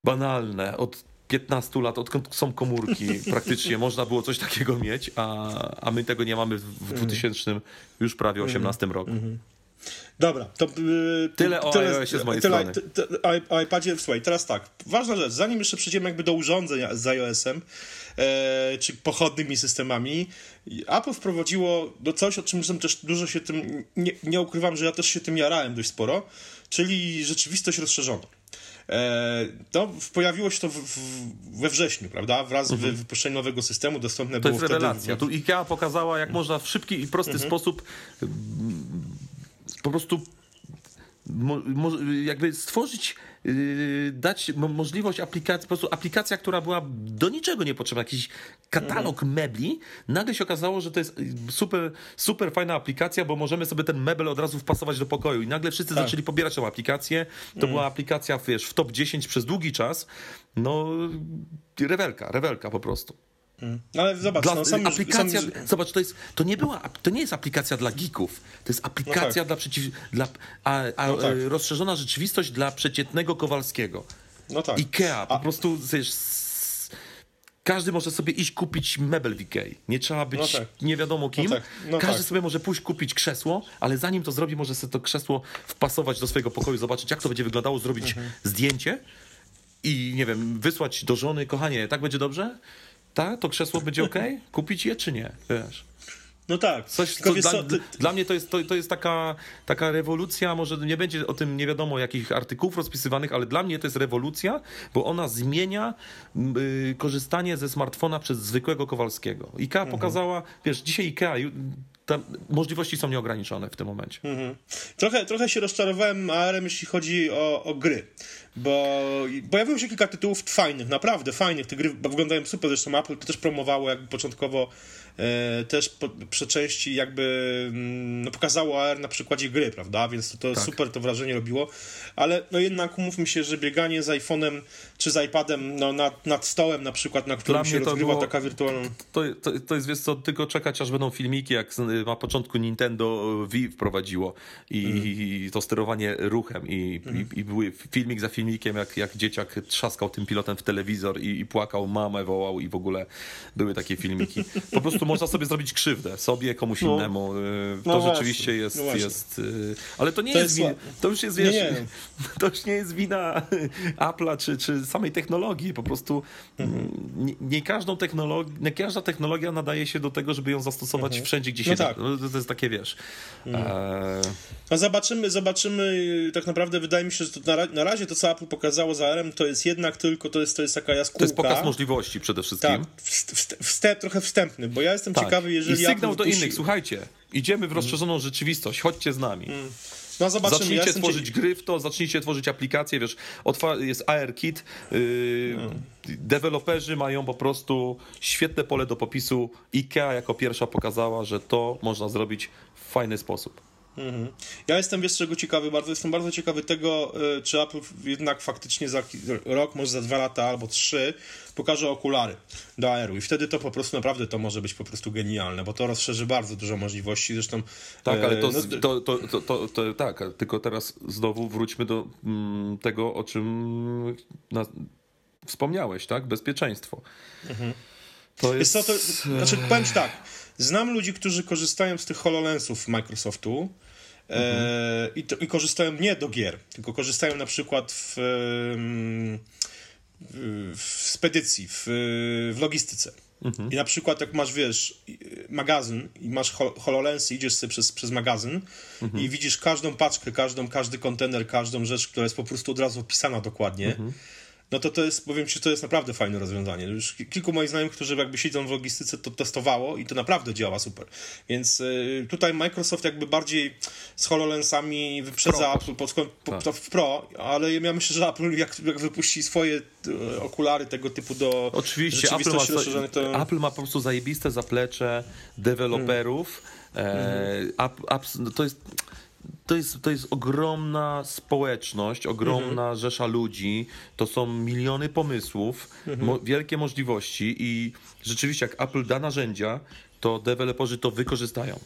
banalne. Od 15 lat, odkąd są komórki, praktycznie można było coś takiego mieć, a, a my tego nie mamy w, w 2000 mhm. już prawie 18 mhm. roku. Mhm. Dobra, to... Yy, tyle o tyle, iOSie z mojej tyle, strony. Tyle, o iPadzie, słuchaj, teraz tak, ważna rzecz, zanim jeszcze przejdziemy jakby do urządzeń z iOS-em, e, czy pochodnymi systemami, Apple wprowadziło do coś, o czym też dużo się tym, nie, nie ukrywam, że ja też się tym jarałem dość sporo, czyli rzeczywistość rozszerzona. No, pojawiło się to w, w, we wrześniu, prawda? Wraz mhm. z wypuszczeniem nowego systemu dostępne to było jest rewelacja. Tu IKEA pokazała, jak można w szybki i prosty mhm. sposób po prostu jakby stworzyć dać możliwość aplikacji, po prostu aplikacja, która była do niczego niepotrzebna, jakiś katalog mhm. mebli, nagle się okazało, że to jest super, super fajna aplikacja, bo możemy sobie ten mebel od razu wpasować do pokoju i nagle wszyscy tak. zaczęli pobierać tą aplikację. To mhm. była aplikacja, wiesz, w top 10 przez długi czas. No, rewelka, rewelka po prostu. Mm. Ale zobacz, dla, no, sam, aplikacja, sam... zobacz, to, jest, to nie była, to nie jest aplikacja dla geeków, to jest aplikacja no tak. dla przeciw, dla, a, a no tak. rozszerzona rzeczywistość dla przeciętnego Kowalskiego. No tak. Ikea, po a... prostu, wiesz, każdy może sobie iść kupić mebel w Ikei. Nie trzeba być no tak. nie wiadomo kim. No tak. no każdy tak. sobie może pójść kupić krzesło, ale zanim to zrobi, może sobie to krzesło wpasować do swojego pokoju, zobaczyć, jak to będzie wyglądało, zrobić mhm. zdjęcie i nie wiem, wysłać do żony, kochanie, tak będzie dobrze? Tak, to krzesło będzie ok? Kupić je czy nie? Wiesz. No tak. Coś, co dla, co, ty... dla, mnie to jest, to, to jest taka, taka rewolucja, może nie będzie o tym nie wiadomo jakich artykułów rozpisywanych, ale dla mnie to jest rewolucja, bo ona zmienia y, korzystanie ze smartfona przez zwykłego Kowalskiego. IKEA mhm. pokazała, wiesz, dzisiaj IKEA te możliwości są nieograniczone w tym momencie. Mhm. Trochę, trochę się rozczarowałem ARM, jeśli chodzi o, o gry, bo pojawiło się kilka tytułów fajnych, naprawdę fajnych. Te gry wyglądają super, zresztą Apple też promowało jakby początkowo też po, przy części jakby mm, no, pokazało AR na przykładzie gry, prawda? Więc to, to tak. super to wrażenie robiło, ale no jednak umówmy się, że bieganie z iPhone'em czy z iPadem no, nad, nad stołem na przykład, na którym się rozgrywa było, taka wirtualna... To, to, to jest, wiesz co, tylko czekać, aż będą filmiki, jak na początku Nintendo Wii wprowadziło i, mm. i to sterowanie ruchem i, mm. i, i były filmik za filmikiem, jak, jak dzieciak trzaskał tym pilotem w telewizor i, i płakał, mamę wołał i w ogóle były takie filmiki. Po prostu można sobie zrobić krzywdę, sobie, komuś no. innemu. Y, to no rzeczywiście jest, no jest. Y, ale to nie to jest, jest wina, to już jest, wiesz, nie, nie. to już nie jest wina Apple'a czy, czy samej technologii. Po prostu mhm. nie, nie, każdą technologię, nie każda technologia nadaje się do tego, żeby ją zastosować mhm. wszędzie, gdzie no się tak. da. No, to jest takie, wiesz. Mhm. E... No zobaczymy, zobaczymy. Tak naprawdę wydaje mi się, że na, na razie to, co Apple pokazało za ARM, to jest jednak tylko, to jest, to jest taka jaskółka. To jest pokaz możliwości przede wszystkim. Tak, wstęp, trochę wstępny, bo ja jestem tak. ciekawy, jeżeli. I sygnał do innych, słuchajcie, idziemy w rozszerzoną mm. rzeczywistość, chodźcie z nami. Mm. No zobaczymy. Zacznijcie ja tworzyć cie... gry w to, zacznijcie tworzyć aplikacje, wiesz, jest ARKit, yy, no. deweloperzy mają po prostu świetne pole do popisu. IKEA jako pierwsza pokazała, że to można zrobić w fajny sposób. Mhm. Ja jestem, wiesz czego ciekawy bardzo? Jestem bardzo ciekawy tego, e, czy Apple jednak faktycznie za rok, może za dwa lata albo trzy pokaże okulary do AR-u i wtedy to po prostu naprawdę to może być po prostu genialne, bo to rozszerzy bardzo dużo możliwości, zresztą... Tak, ale to, e, no, to, to, to, to, to tak, tylko teraz znowu wróćmy do mm, tego, o czym na, wspomniałeś, tak? Bezpieczeństwo. Mhm. To jest... Co, to, znaczy, powiem ci tak, znam ludzi, którzy korzystają z tych HoloLensów Microsoftu, E, i, to, I korzystają nie do gier, tylko korzystają na przykład w, w spedycji, w, w logistyce. Mhm. I na przykład jak masz, wiesz, magazyn i masz HoloLens i idziesz sobie przez, przez magazyn mhm. i widzisz każdą paczkę, każdą, każdy kontener, każdą rzecz, która jest po prostu od razu opisana dokładnie, mhm no to to jest, powiem Ci, to jest naprawdę fajne rozwiązanie. Już kilku moich znajomych, którzy jakby siedzą w logistyce, to testowało i to naprawdę działa super. Więc y, tutaj Microsoft jakby bardziej z HoloLensami wyprzedza Apple pod, pod, tak. w Pro, ale ja myślę, że Apple jak, jak wypuści swoje y, okulary tego typu do Oczywiście, Apple ma, to... Apple ma po prostu zajebiste zaplecze deweloperów. Hmm. E, app, no to jest to jest, to jest ogromna społeczność, ogromna mhm. rzesza ludzi, to są miliony pomysłów, mhm. mo wielkie możliwości i rzeczywiście jak Apple da narzędzia, to deweloperzy to wykorzystają.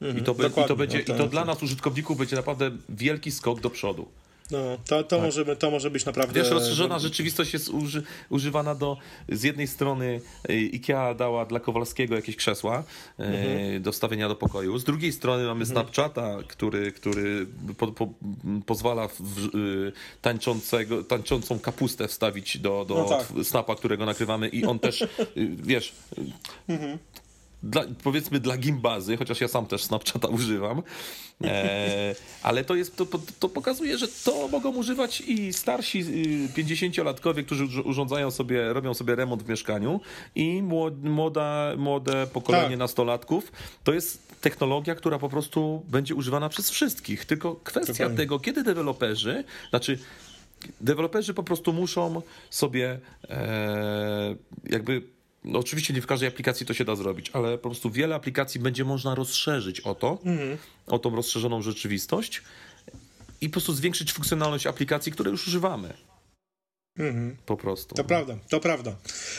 Mhm. I, to, i to, będzie, no, tak, i to tak. dla nas użytkowników będzie naprawdę wielki skok do przodu. No, to, to, tak. możemy, to może być naprawdę... Wiesz, rozszerzona rzeczywistość jest uży, używana do... Z jednej strony e, IKEA dała dla Kowalskiego jakieś krzesła e, mhm. do stawienia do pokoju. Z drugiej strony mamy mhm. Snapchata, który, który po, po, pozwala w, e, tańczącego, tańczącą kapustę wstawić do, do no tak. snapa, którego nakrywamy i on też, wiesz... Mhm dla, powiedzmy dla gimbazy, chociaż ja sam też Snapchata używam, e, ale to, jest, to, to pokazuje, że to mogą używać i starsi 50-latkowie, y, którzy urządzają sobie, robią sobie remont w mieszkaniu i młoda, młode pokolenie tak. nastolatków. To jest technologia, która po prostu będzie używana przez wszystkich, tylko kwestia tego, kiedy deweloperzy, znaczy deweloperzy po prostu muszą sobie e, jakby no oczywiście nie w każdej aplikacji to się da zrobić, ale po prostu wiele aplikacji będzie można rozszerzyć o to, mhm. o tą rozszerzoną rzeczywistość i po prostu zwiększyć funkcjonalność aplikacji, które już używamy. Mhm. Po prostu. To prawda, to prawda.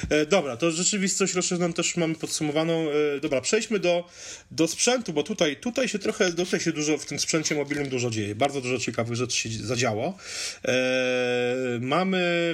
E, dobra, to rzeczywistość rozszerzoną też mamy podsumowaną. E, dobra, przejdźmy do, do sprzętu, bo tutaj, tutaj się trochę, tutaj się dużo w tym sprzęcie mobilnym dużo dzieje. Bardzo dużo ciekawych rzeczy się zadziało. E, mamy,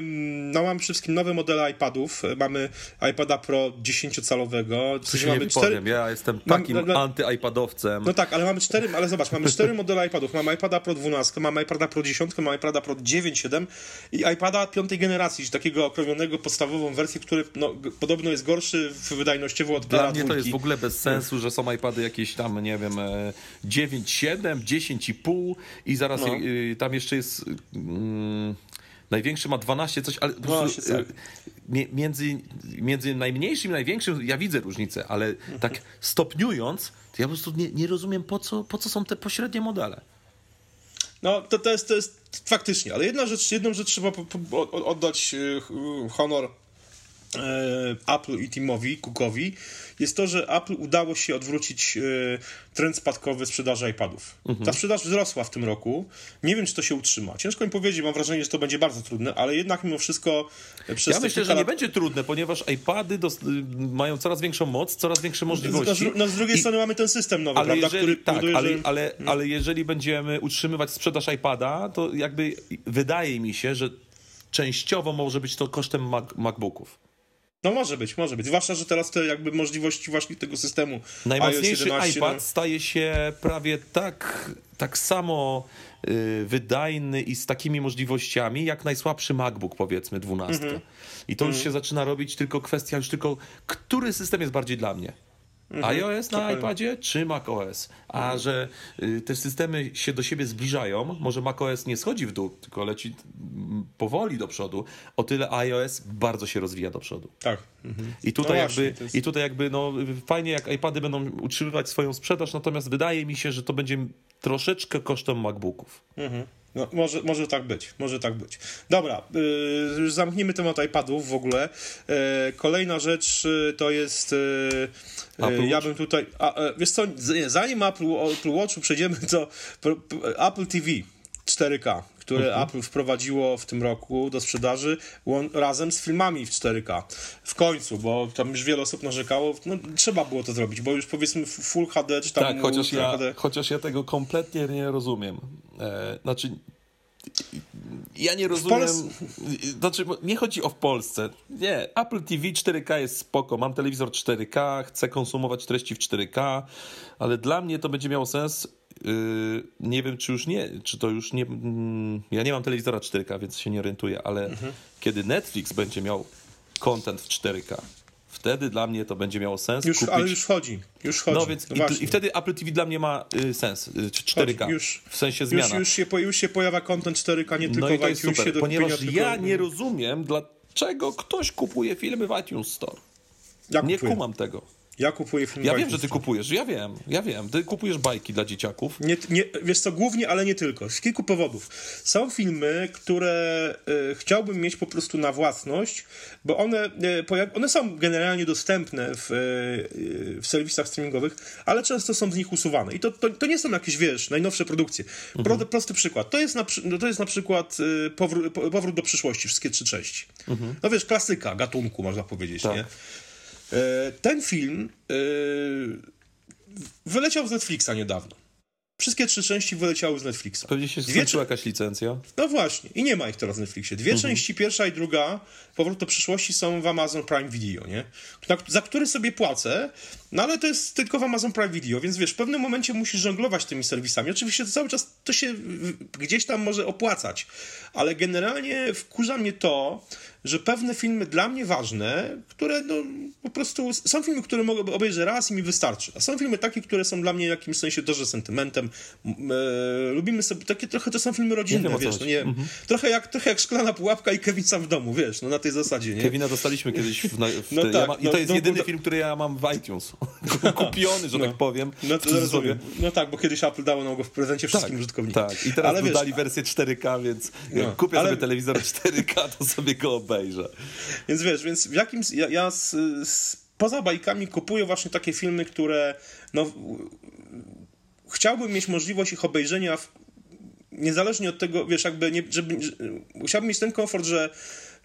no mamy przede wszystkim nowe modele iPadów. Mamy iPada Pro 10-calowego. Co się mamy nie cztery... ja jestem takim Mam, no, anty-iPadowcem. No tak, ale mamy cztery, ale zobacz, mamy cztery modele iPadów. Mamy iPada Pro 12, mamy iPada Pro 10, mamy iPada Pro 9.7 i iPada 5 generacji, takiego okrowionego podstawową wersję, który no, podobno jest gorszy w wydajnościowo od Dla mnie to jest w ogóle bez sensu, że są iPady jakieś tam, nie wiem, 9,7, 10,5 i zaraz no. Y, tam jeszcze jest... Mm, największy ma 12 coś, ale po prostu, y, między, między najmniejszym i największym ja widzę różnicę, ale mhm. tak stopniując, to ja po prostu nie, nie rozumiem, po co, po co są te pośrednie modele. No, to, to, jest, to jest faktycznie, ale jedna rzecz, jedną rzecz trzeba oddać y, honor e, Apple i Timowi, Cookowi, jest to, że Apple udało się odwrócić e, trend spadkowy sprzedaży iPadów. Mhm. Ta sprzedaż wzrosła w tym roku. Nie wiem, czy to się utrzyma. Ciężko mi powiedzieć, mam wrażenie, że to będzie bardzo trudne, ale jednak mimo wszystko e, przez Ja myślę, że nie będzie trudne, ponieważ iPady mają coraz większą moc, coraz większe możliwości. No, no z drugiej I... strony mamy ten system nowy, ale prawda, jeżeli, który tak, powoduje, ale, że... ale, hmm. ale jeżeli będziemy utrzymywać sprzedaż iPada, to jakby wydaje mi się, że częściowo może być to kosztem Mac MacBooków. No może być, może być. Zwłaszcza, że teraz te jakby możliwości właśnie tego systemu Najmocniejszy 11, iPad no... staje się prawie tak, tak samo y, wydajny i z takimi możliwościami, jak najsłabszy MacBook powiedzmy 12. Mm -hmm. I to już mm -hmm. się zaczyna robić tylko kwestia już tylko, który system jest bardziej dla mnie. Mhm, iOS na iPadzie czy macOS. A mhm. że y, te systemy się do siebie zbliżają, może macOS nie schodzi w dół, tylko leci powoli do przodu, o tyle iOS bardzo się rozwija do przodu. Tak. Mhm. I tutaj no jakby, jest... i tutaj jakby no, fajnie jak iPady będą utrzymywać swoją sprzedaż, natomiast wydaje mi się, że to będzie troszeczkę kosztem MacBooków. Mhm. No, może, może tak być, może tak być. Dobra, yy, zamknijmy temat iPadów w ogóle. Yy, kolejna rzecz yy, to jest. Yy, ja bym tutaj. A, e, wiesz co, zanim Apple, Apple Watchu przejdziemy do Apple TV 4K, które mhm. Apple wprowadziło w tym roku do sprzedaży razem z filmami w 4K. W końcu, bo tam już wiele osób narzekało, no trzeba było to zrobić, bo już powiedzmy Full HD czy tam Tak, chociaż ja, HD... chociaż ja tego kompletnie nie rozumiem. E, znaczy ja nie rozumiem. Znaczy, nie chodzi o w Polsce. Nie, Apple TV 4K jest spoko. Mam telewizor 4K, chcę konsumować treści w 4K, ale dla mnie to będzie miało sens Yy, nie wiem, czy już nie, czy to już nie. Mm, ja nie mam telewizora 4K, więc się nie orientuję, ale mhm. kiedy Netflix będzie miał content w 4K, wtedy dla mnie to będzie miało sens. Już, kupić... Ale już chodzi, już chodzi. No więc no i, i, wtedy Apple TV dla mnie ma y, sens, y, 4K, już, w sensie zmiana. Już, już, się, już się pojawia content 4K, nie no tylko no i to jest super, ponieważ ja nie rozumiem, dlaczego ktoś kupuje filmy w iTunes Store. Ja nie kumam tego. Ja kupuję film Ja wiem, że ty kupujesz, ja wiem, ja wiem. Ty kupujesz bajki dla dzieciaków. Nie, nie, wiesz co, głównie, ale nie tylko. Z kilku powodów. Są filmy, które y, chciałbym mieć po prostu na własność, bo one, y, one są generalnie dostępne w, y, w serwisach streamingowych, ale często są z nich usuwane. I to, to, to nie są jakieś, wiesz, najnowsze produkcje. Mhm. Pro, prosty przykład. To jest na, no to jest na przykład powrót, powrót do przyszłości, wszystkie trzy części. Mhm. No wiesz, klasyka gatunku, można powiedzieć, tak. nie? E, ten film e, wyleciał z Netflixa niedawno. Wszystkie trzy części wyleciały z Netflixa. Pewnie się skończyła jakaś licencja. No właśnie. I nie ma ich teraz w Netflixie. Dwie mhm. części, pierwsza i druga, Powrót do przyszłości są w Amazon Prime Video, nie? za który sobie płacę, no ale to jest tylko w Amazon Prime Video, więc wiesz, w pewnym momencie musisz żonglować tymi serwisami. Oczywiście to cały czas to się gdzieś tam może opłacać, ale generalnie wkurza mnie to, że pewne filmy dla mnie ważne, które no po prostu są filmy, które mogę obejrzeć raz i mi wystarczy. A są filmy takie, które są dla mnie w jakimś sensie dobrze sentymentem, e, lubimy sobie, takie trochę to są filmy rodzinne, wiem, wiesz, no nie, mhm. trochę, jak, trochę jak Szklana Pułapka i Kevin sam w domu, wiesz, no na tej zasadzie, nie? Kevina dostaliśmy kiedyś w, w no te, tak, ja ma, I to no, jest no, jedyny no, film, który ja mam w iTunes. Kupiony, że tak no. powiem. No, to rozumiem. no tak, bo kiedyś Apple dało nam go w prezencie wszystkim tak, użytkownikom. Tak, i teraz ale dodali wiesz, wersję 4K, więc jak kupię ale... sobie telewizor 4K, to sobie go obejrzę. Więc wiesz, więc w jakimś, ja, ja z, z, poza bajkami kupuję właśnie takie filmy, które no, chciałbym mieć możliwość ich obejrzenia w, niezależnie od tego, wiesz, jakby, nie, żeby, chciałbym mieć ten komfort, że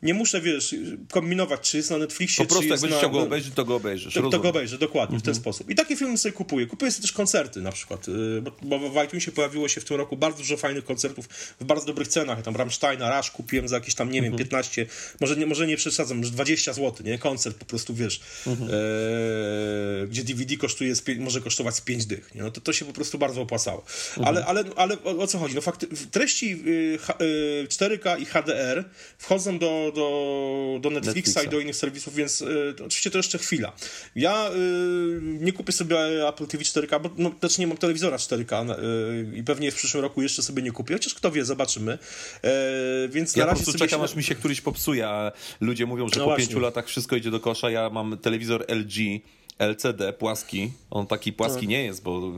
nie muszę, wiesz, kombinować, czy jest na Netflixie, Po prostu jak będziesz chciał go obejrzeć, to go obejrzysz. To, to go obejrzę, dokładnie, mhm. w ten mhm. sposób. I takie filmy sobie kupuję. Kupuję sobie też koncerty na przykład, y, bo, bo w iTunesie pojawiło się w tym roku bardzo dużo fajnych koncertów w bardzo dobrych cenach. Ja tam Rammsteina, Rush kupiłem za jakieś tam, nie wiem, 15, mhm. może nie, może nie przesadzam, może 20 zł, nie? Koncert po prostu, wiesz, mhm. e, gdzie DVD kosztuje, może kosztować z 5 dych, nie? No to, to się po prostu bardzo opłacało. Ale, ale, ale o, o co chodzi? No fakty, treści y, y, 4K i HDR wchodzą do, do, do Netflixa, Netflixa, i do innych serwisów, więc y, oczywiście to jeszcze chwila. Ja y, nie kupię sobie Apple TV 4K, bo no, też nie mam telewizora 4K y, i pewnie w przyszłym roku jeszcze sobie nie kupię, chociaż kto wie, zobaczymy. E, więc ja na razie po prostu czekam, się... aż mi się któryś popsuje, a ludzie mówią, że no po właśnie. pięciu latach wszystko idzie do kosza. Ja mam telewizor LG, LCD, płaski. On taki płaski no. nie jest, bo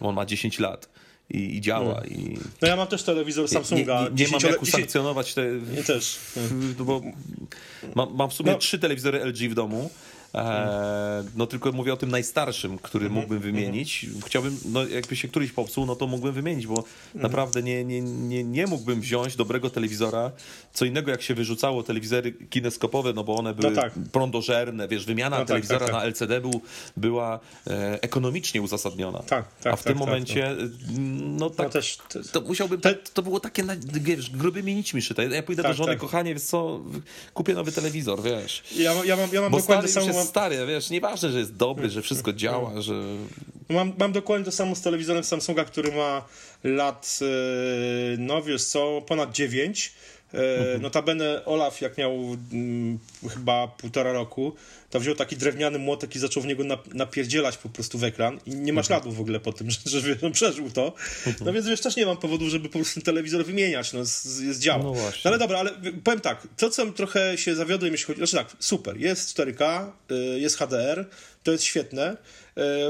on ma 10 lat i, i działa. No. I... no ja mam też telewizor Samsunga. Nie, nie, nie mam jak usankcjonować te... Nie też. No bo mam, mam w sumie no. trzy telewizory LG w domu. E, no tylko mówię o tym najstarszym, który mhm, mógłbym mhm. wymienić. Chciałbym, no jakby się któryś popsuł, no to mógłbym wymienić, bo mhm. naprawdę nie, nie, nie, nie mógłbym wziąć dobrego telewizora. Co innego jak się wyrzucało telewizory kineskopowe, no bo one były no tak. prądożerne, wiesz, wymiana no tak, telewizora tak, tak, na LCD był, była e, ekonomicznie uzasadniona. Tak, tak, A w tym tak, tak, momencie, no, no tak, też, to musiałbym, to, to było takie, wiesz, grubymi nićmi szyte. Ja pójdę do żony, kochanie, wiesz co, kupię nowy telewizor, wiesz. Ja, ja mam, ja mam dokładnie samą stary, wiesz, nieważne, że jest dobry, że wszystko działa, że... Mam, mam dokładnie to samo z telewizorem Samsunga, który ma lat, e, no wiesz co, ponad 9. E, mhm. Notabene Olaf, jak miał mm, chyba półtora roku, to wziął taki drewniany młotek i zaczął w niego napierdzielać po prostu w ekran i nie ma mhm. śladów w ogóle po tym, że, że przeżył to. No więc wiesz, też nie mam powodu, żeby po prostu ten telewizor wymieniać, no jest, jest działa. No, no, ale dobra, ale powiem tak, to co trochę się zawiodłem, jeśli chodzi, znaczy tak, super, jest 4K, y, jest HDR, to jest świetne,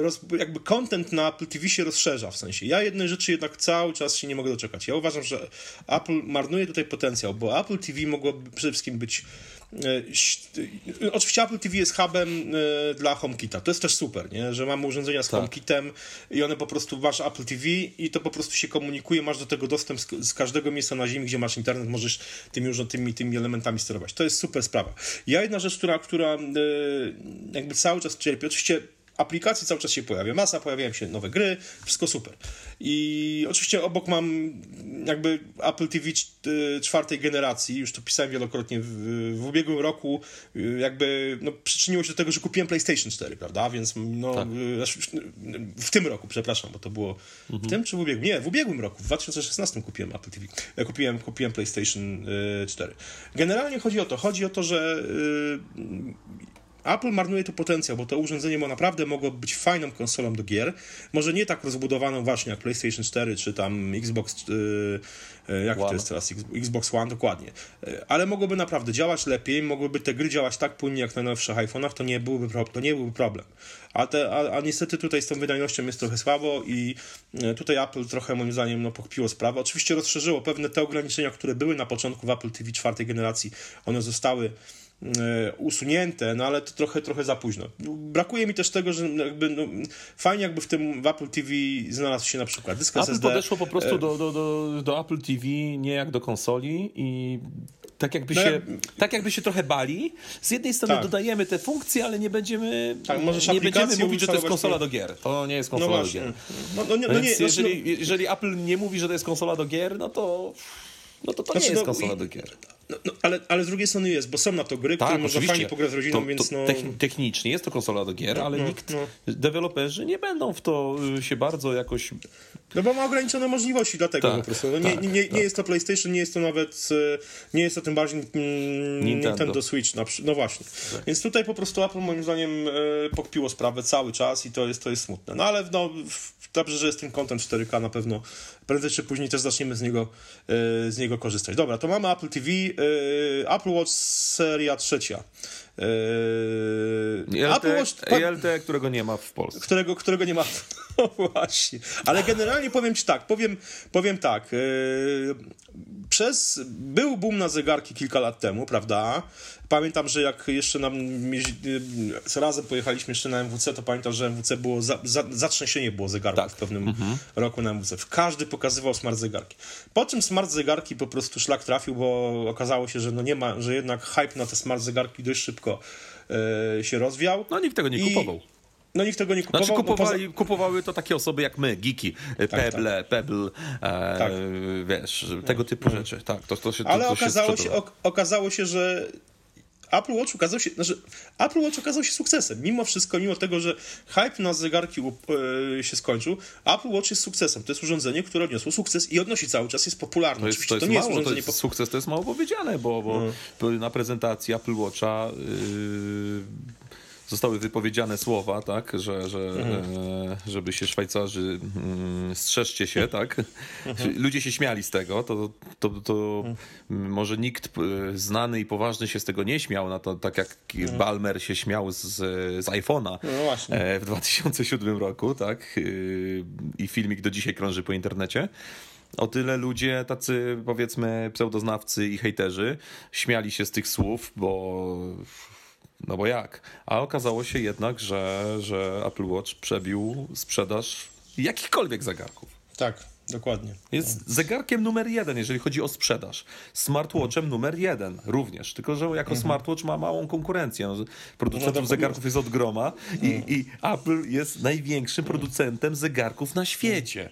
roz, jakby content na Apple TV się rozszerza, w sensie. Ja jednej rzeczy jednak cały czas się nie mogę doczekać. Ja uważam, że Apple marnuje tutaj potencjał, bo Apple TV mogłoby przede wszystkim być E, oczywiście Apple TV jest hubem e, dla HomeKita. To jest też super, nie? że mamy urządzenia z tak. HomeKitem i one po prostu masz Apple TV i to po prostu się komunikuje, masz do tego dostęp z, każdego miejsca na ziemi, gdzie masz internet, możesz tymi, tymi, tymi elementami sterować. To jest super sprawa. Ja jedna rzecz, która, która e, jakby cały czas cierpi, oczywiście aplikacji cały czas się pojawia masa, pojawiają się nowe gry, wszystko super. I oczywiście obok mam jakby Apple TV czwartej generacji, już to pisałem wielokrotnie w, w ubiegłym roku, jakby no, przyczyniło się do tego, że kupiłem PlayStation 4, prawda? Więc no, tak. Znaczy, w tym roku, przepraszam, bo to było mhm. w tym czy w ubiegłym? Nie, w ubiegłym roku, w 2016 kupiłem Apple TV. Kupiłem, kupiłem PlayStation 4. Generalnie chodzi o to, chodzi o to, że Apple marnuje tu potencjał, bo to urządzenie ma naprawdę mogło być fajną konsolą do gier. Może nie tak rozbudowaną właśnie jak PlayStation 4 czy tam Xbox. Yy, jak One. to jest teraz? Xbox One, dokładnie. Yy, ale mogłoby naprawdę działać lepiej, mogłyby te gry działać tak płynnie jak na nowszych iPhone'ach, to nie byłby, to nie byłby problem. A, te, a, a, niestety tutaj z tą wydajnością jest trochę słabo i tutaj Apple trochę moim zdaniem no, pokpiło sprawę. Oczywiście rozszerzyło pewne te ograniczenia, które były na początku w Apple TV czwartej generacji, one zostały usunięte, no ale to trochę, trochę za późno. Brakuje mi też tego, że jakby, no, fajnie jakby w tym w Apple TV znalazł się na przykład dysk Apple SSD. podeszło po prostu e, do, do, do, do Apple TV nie jak do konsoli i tak jakby, no, się, tak jakby się trochę bali. Z jednej strony tak. dodajemy te funkcje, ale nie będziemy, tak, nie będziemy mówić, że to jest konsola do gier. To nie jest no konsola no do gier. No, no, nie, no nie, jeżeli, jeżeli Apple nie mówi, że to jest konsola do gier, no to no to to znaczy, nie jest no konsola do gier. No, no, ale, ale z drugiej strony jest, bo są na to gry, tak, które można fajnie pograć z rodziną, to, więc to no... Technicznie jest to konsola do gier, ale no, nikt, no. deweloperzy nie będą w to y, się bardzo jakoś... No bo ma ograniczone możliwości, dlatego tak, po prostu. No, tak, nie, nie, nie tak. jest to PlayStation, nie jest to nawet, y, nie jest to tym bardziej mm, Nintendo. Nintendo Switch, no właśnie. Tak. Więc tutaj po prostu Apple moim zdaniem e, pokpiło sprawę cały czas i to jest, to jest smutne. No ale no, dobrze, że jest ten content 4K na pewno prędzej czy później też zaczniemy z niego, z niego korzystać. Dobra, to mamy Apple TV, Apple Watch seria trzecia. Yy, ILT, Apple Watch, ILT, którego nie ma w Polsce. Którego, którego nie ma. No właśnie. Ale generalnie powiem ci tak, powiem, powiem tak. Yy, przez, był boom na zegarki kilka lat temu, prawda? Pamiętam, że jak jeszcze nam yy, razem pojechaliśmy jeszcze na MWC, to pamiętam, że MWC było, za, za, zatrzęsienie było zegarków tak. w pewnym mhm. roku na MWC. Każdy pokazywał smart zegarki. Po czym smart zegarki po prostu szlak trafił, bo okazało się, że no nie ma, że jednak hype na te smart zegarki dość szybko e, się rozwiał. No nikt tego nie I, kupował. No nikt tego nie kupował. Znaczy kupowali, poza... kupowały to takie osoby jak my, geeki, tak, Pebble, tak. Pebble, e, tak. wiesz, tego typu rzeczy. Tak, to, to się, to, Ale to okazało, się okazało się, że Apple Watch okazał się, znaczy Apple Watch okazał się sukcesem. Mimo wszystko, mimo tego, że hype na zegarki yy, się skończył, Apple Watch jest sukcesem. To jest urządzenie, które odniosło sukces i odnosi cały czas, jest popularne. To jest, Oczywiście to, jest to nie mało, jest urządzenie... To jest sukces to jest mało powiedziane, bo, bo hmm. na prezentacji Apple Watcha yy, zostały wypowiedziane słowa, tak, że, że mhm. e, żeby się Szwajcarzy mm, strzeżcie się, tak. Mhm. Ludzie się śmiali z tego, to, to, to mhm. może nikt e, znany i poważny się z tego nie śmiał, na to, tak jak mhm. Balmer się śmiał z, z iPhone'a no e, w 2007 roku, tak, i filmik do dzisiaj krąży po internecie. O tyle ludzie, tacy powiedzmy pseudoznawcy i hejterzy, śmiali się z tych słów, bo no bo jak? A okazało się jednak, że, że Apple Watch przebił sprzedaż jakichkolwiek zegarków. Tak, dokładnie. Jest zegarkiem numer jeden, jeżeli chodzi o sprzedaż. Smartwatchem numer jeden również. Tylko, że jako mhm. smartwatch ma małą konkurencję. No, producentów no zegarków jest od groma i, mhm. i Apple jest największym producentem zegarków na świecie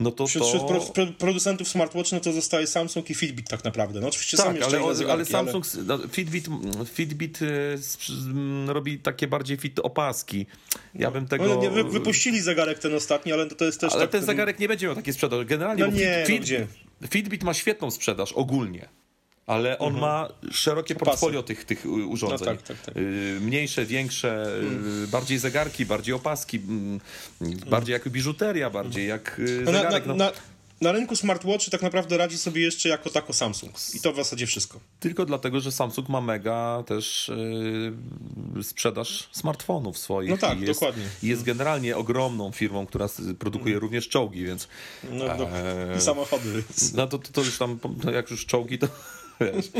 no to wśród, to... Wśród producentów smartwatch no to zostaje Samsung i Fitbit tak naprawdę. No oczywiście tak, ale, zegarki, ale Samsung, ale... No, Fitbit, Fitbit y, robi takie bardziej fit opaski. Ja no. bym tego... No, nie, wy, wypuścili zegarek ten ostatni, ale to jest też Ale tak, ten zegarek nie będzie miał takiej sprzedaży. Generalnie no nie, Fit, no Fitbit ma świetną sprzedaż ogólnie ale on mhm. ma szerokie portfolio tych, tych urządzeń. No tak, tak, tak. Y, mniejsze, większe, mhm. bardziej zegarki, bardziej opaski, mm, bardziej jak biżuteria, bardziej jak y, zegarek. Na, na, na, na rynku smartwatchy tak naprawdę radzi sobie jeszcze jako tako Samsung. I to w zasadzie wszystko. Tylko dlatego, że Samsung ma mega też yy, sprzedaż smartfonów swoich. No tak, jest, dokładnie. Jest generalnie ogromną firmą, która produkuje mm. również czołgi, więc... No, no e, i samochody. Więc. No to, to, to już tam, jak już czołgi, to wiesz,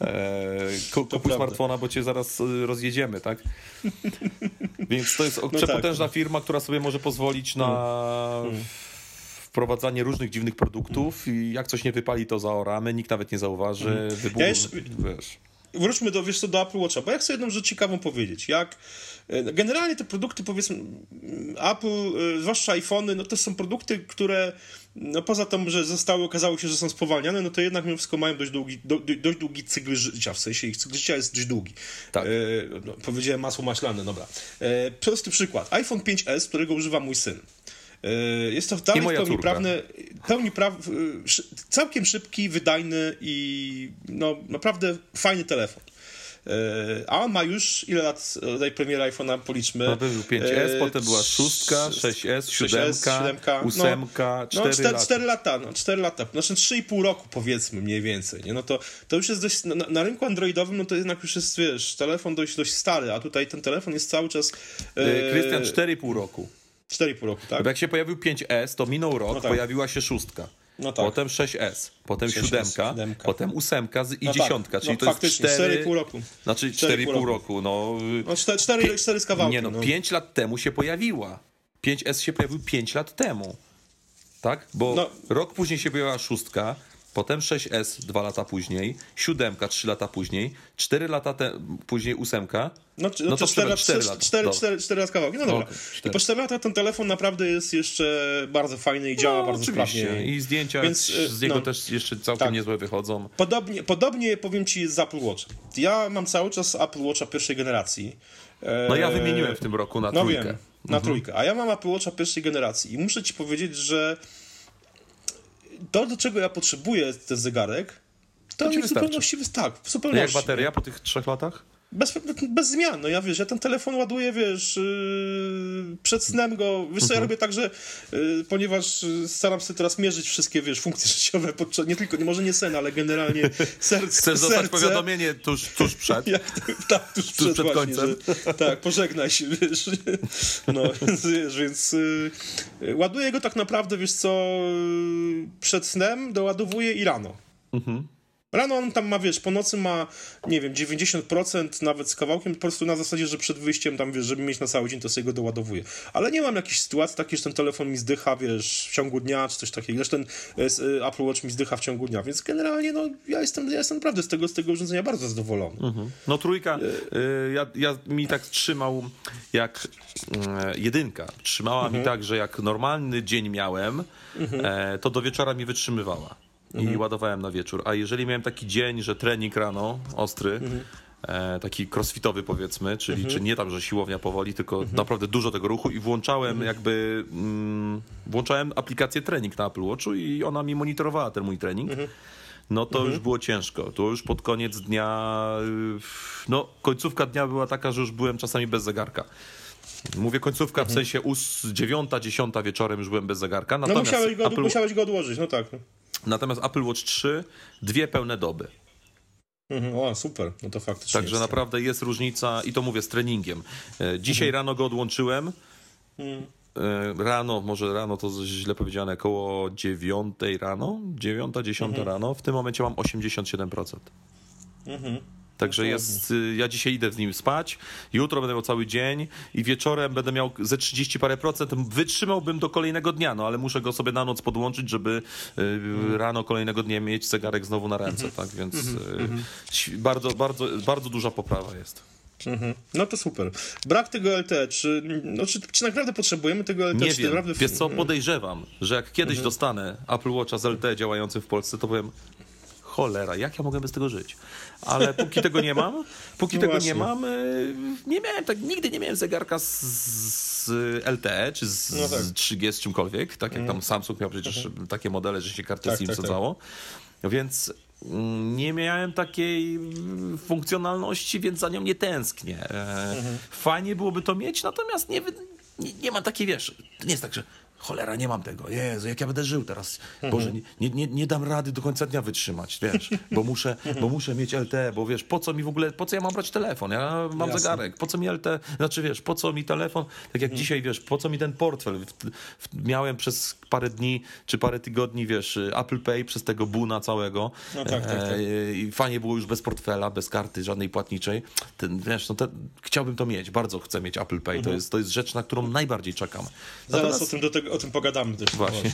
e, kupuj smartfona, bo cię zaraz e, rozjedziemy, tak? Więc to jest no przepotężna tak. firma, która sobie może pozwolić na hmm. Hmm. wprowadzanie różnych dziwnych produktów i jak coś nie wypali, to zaoramy, nikt nawet nie zauważy wybuchu, ja jeszcze, wiesz. Wróćmy do, wiesz co, do Apple Watcha, bo ja chcę jedną rzecz ciekawą powiedzieć. Jak generalnie te produkty, powiedzmy, Apple, zwłaszcza iPhony, no to są produkty, które no poza tym, że zostały, okazało się, że są spowalniane, no to jednak mimo wszystko mają dość długi, do, dość długi cykl życia, w sensie ich cykl życia jest dość długi. Tak. E, no, powiedziałem masło maślane, dobra. E, prosty przykład. iPhone 5S, którego używa mój syn. E, jest to dalej w pełni prawny, pełni pra, całkiem szybki, wydajny i no, naprawdę fajny telefon. E, a on ma już ile lat tej premiery iPhone'a policzmy? No, był 5S, potem była 6, 6S, 7, 7 8, 4, no, 4, 4 lata. No, 4 lata, znaczy 3,5 roku powiedzmy mniej więcej. Nie? No to, to już jest dość, na, na, rynku androidowym no to jednak już jest, wiesz, telefon dość, dość stary, a tutaj ten telefon jest cały czas... E, Krystian, 4,5 roku. 4,5 roku, tak? Bo jak się pojawił 5S, to minął rok, no tak. pojawiła się szóstka. No tak. Potem 6S, potem 6S, 7, 7, potem 8 i no 10, tak. czyli no, to jest 4, 4,5 roku. Znaczy 4,5 roku. roku. No, no 4, 4, 4 z kawałkiem. Nie no, no, 5 lat temu się pojawiła. 5S się pojawił 5 lat temu. Tak? Bo no. rok później się pojawiła szóstka, potem 6S dwa lata później, 7 3 lata później, 4 lata te, później 8. No, no, no to 4, 4, 4, 4, 4, 4 lat kawałki. No dobra. I po 4 latach ten telefon naprawdę jest jeszcze bardzo fajny i działa no, bardzo oczywiście. sprawnie. I zdjęcia Więc, z niego no, też jeszcze całkiem tak. niezłe wychodzą. Podobnie, podobnie powiem ci z Apple Watch. Ja mam cały czas Apple Watcha pierwszej generacji. No ja wymieniłem w tym roku na no trójkę. Wiem, na mhm. trójkę. A ja mam Apple Watcha pierwszej generacji i muszę ci powiedzieć, że to, do czego ja potrzebuję ten zegarek, to, to mi w zupełności wystarczy. Tak, w zupełności. Jak bateria po tych trzech latach? Bez, bez zmian, no ja wiesz, ja ten telefon ładuję, wiesz, yy, przed snem go, wiesz co, ja mhm. robię tak, że yy, ponieważ staram się teraz mierzyć wszystkie, wiesz, funkcje życiowe, podczas, nie tylko, nie, może nie sen, ale generalnie serce. Chcesz dostać powiadomienie tuż, tuż przed? Jak, tak, tuż, tuż przed, przed właśnie, końcem. Że, tak, pożegnaj się, wiesz, no, wiesz, więc yy, ładuję go tak naprawdę, wiesz co, przed snem doładowuję i rano. Mhm. Rano on tam ma, wiesz, po nocy ma, nie wiem, 90% nawet z kawałkiem, po prostu na zasadzie, że przed wyjściem tam, wiesz, żeby mieć na cały dzień, to sobie go doładowuje. Ale nie mam jakiejś sytuacji takiej, że ten telefon mi zdycha, wiesz, w ciągu dnia, czy coś takiego. Zresztą ten e, Apple Watch mi zdycha w ciągu dnia, więc generalnie, no, ja jestem, ja jestem naprawdę z tego, z tego urządzenia bardzo zadowolony. Mhm. No trójka, y, ja, ja mi tak trzymał jak y, jedynka. Trzymała mhm. mi tak, że jak normalny dzień miałem, mhm. to do wieczora mi wytrzymywała mhm. i ładowałem na wieczór. A jeżeli miałem taki dzień, że trening rano ostry, mhm. e, taki crossfitowy powiedzmy, czyli mhm. czy nie tam, że siłownia powoli, tylko mhm. naprawdę dużo tego ruchu i włączałem mhm. jakby, mm, włączałem aplikację trening na Apple Watchu i ona mi monitorowała ten mój trening. Mhm. No to już było ciężko. To już pod koniec dnia, no końcówka dnia była taka, że już byłem czasami bez zegarka. Mówię końcówka, w sensie us, dziewiąta, dziesiąta wieczorem już byłem bez zegarka. No Natomiast no musiałeś go, Apple... musiałeś go odłożyć, no tak. Natomiast Apple Watch 3 dwie pełne doby. Mhm, o, super, no to faktycznie. Także jest. naprawdę jest różnica i to mówię z treningiem. E, dzisiaj mhm. rano go odłączyłem. Mhm. E, rano, może rano to źle powiedziane, około 9 rano, 9, 10 mhm. rano. W tym momencie mam 87%. Mhm. Także jest, y, ja dzisiaj idę z nim spać, jutro będę miał cały dzień i wieczorem będę miał ze 30 parę procent. Wytrzymałbym do kolejnego dnia, no ale muszę go sobie na noc podłączyć, żeby mm. rano kolejnego dnia mieć zegarek znowu na ręce, mm -hmm. tak? Więc mm -hmm. bardzo, bardzo, bardzo duża poprawa jest. Mhm. No to super. Brak tego LTE, czy, no, czy, czy naprawdę potrzebujemy tego LTE? Nie wiem. Naprawdę... Wiesz co, podejrzewam, że jak kiedyś mhm. dostanę Apple Watcha z LTE działającym w Polsce, to powiem, cholera, jak ja mogę bez tego żyć? Ale póki tego nie mam, póki no tego właśnie. nie mam, y, nie miałem tak, nigdy nie miałem zegarka z, z LTE, czy z, no tak. z 3G, z czymkolwiek, tak jak tam Samsung miał przecież mm. takie modele, że się kartę tak, SIM tak, wsadzało. Tak. Więc mm, nie miałem takiej funkcjonalności, więc za nią nie tęsknię. E, mhm. Fajnie byłoby to mieć, natomiast nie, nie, nie ma takiej, wiesz, to nie jest tak, że cholera, nie mam tego, Jezu, jak ja będę żył teraz, Boże, mhm. nie, nie, nie dam rady do końca dnia wytrzymać, wiesz, bo muszę, bo muszę mieć LTE, bo wiesz, po co mi w ogóle, po co ja mam brać telefon, ja mam Jasne. zegarek, po co mi LTE, znaczy wiesz, po co mi telefon, tak jak mhm. dzisiaj, wiesz, po co mi ten portfel, miałem przez parę dni, czy parę tygodni, wiesz, Apple Pay przez tego buna całego no tak, tak, tak. E, i fajnie było już bez portfela, bez karty żadnej płatniczej, ten, wiesz, no te, chciałbym to mieć, bardzo chcę mieć Apple Pay, mhm. to, jest, to jest rzecz, na którą najbardziej czekam. Natomiast... Zaraz o tym, do tego, o tym pogadamy też. Właśnie.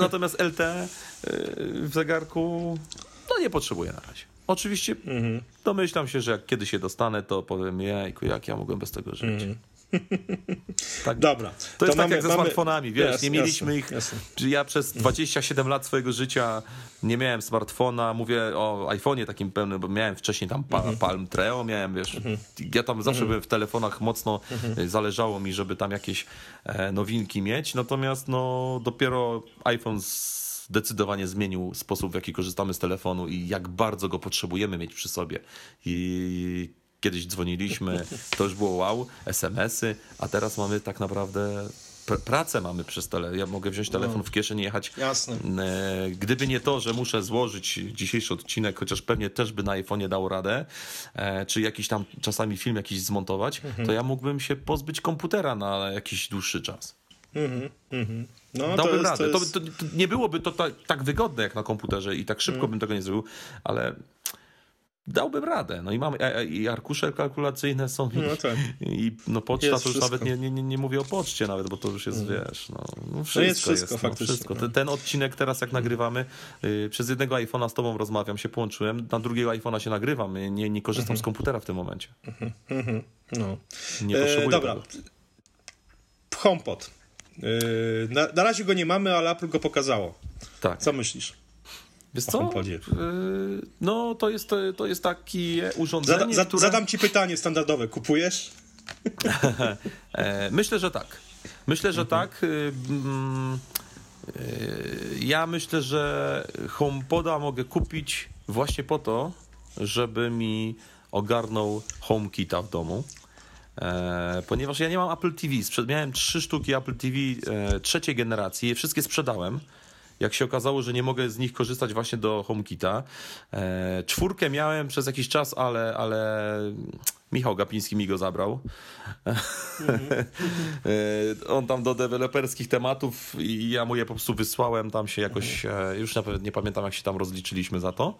Natomiast LT y, w zegarku no nie potrzebuję na razie. Oczywiście mhm. domyślam się, że jak kiedyś się dostanę, to powiem, jejku, jak ja mogłem bez tego żyć. Mhm. Tak, Dobra. To, to jest mamy, tak jak ze mamy... smartfonami, wiesz, yes, nie mieliśmy ich. Ja przez 27 lat swojego życia nie miałem smartfona, mówię o iPhone'ie takim pełnym, bo miałem wcześniej tam pa, mm -hmm. Palm Treo, miałem, wiesz, mm -hmm. ja tam zawsze mm -hmm. byłem w telefonach mocno, mhm. zależało mi, żeby tam jakieś e, nowinki mieć, natomiast no dopiero iPhone zdecydowanie zmienił sposób, w jaki korzystamy z telefonu i jak bardzo go potrzebujemy mieć przy sobie. I kiedyś dzwoniliśmy, to już było wow, SMS-y, a teraz mamy tak naprawdę pracę mamy przez tele. Ja mogę wziąć telefon no. w kieszeni, jechać. Jasne. Gdyby nie to, że muszę złożyć dzisiejszy odcinek, chociaż pewnie też by na iPhone'ie dał radę, e, czy jakiś tam czasami film jakiś zmontować, mhm. to ja mógłbym się pozbyć komputera na jakiś dłuższy czas. Mhm, mhm. No, Dałbym to jest, radę. To, jest... to, to, nie byłoby to tak, tak wygodne jak na komputerze i tak szybko mhm. bym tego nie zrobił, ale dałbym radę. No i mamy i arkusze kalkulacyjne są no, tak. i no poczta jest to już wszystko. nawet nie, nie, nie mówię o poczcie nawet, bo to już jest, mm. wiesz, no, no wszystko, no jest wszystko, jest, no, wszystko. Ten, ten, odcinek teraz jak nagrywamy, yy, przez jednego iPhone'a z tobą rozmawiam, się połączyłem, na drugiego iPhone'a się nagrywam, nie, nie korzystam mm -hmm. z komputera w tym momencie. Mm -hmm. No. Nie potrzebuję e, Dobra. Tego. HomePod. Yy, na, na razie go nie mamy, ale Apple go pokazało. Tak. Co myślisz? Wiesz co? Y, no to jest, to jest takie urządzenie, Zada, za, które... Zadam ci pytanie standardowe. Kupujesz? E, myślę, że tak. Myślę, że mhm. tak. Y, mm, y, ja myślę, że HomePoda mogę kupić właśnie po to, żeby mi ogarnął HomeKita w domu. E, ponieważ ja nie mam Apple TV. Miałem trzy sztuki Apple TV e, trzeciej generacji, je wszystkie sprzedałem jak się okazało, że nie mogę z nich korzystać właśnie do HomeKita. E, czwórkę miałem przez jakiś czas, ale, ale Michał Gapiński mi go zabrał. Mm-hmm. On tam do deweloperskich tematów i ja mu je po prostu wysłałem, tam się jakoś, mm-hmm. już nawet nie pamiętam jak się tam rozliczyliśmy za to.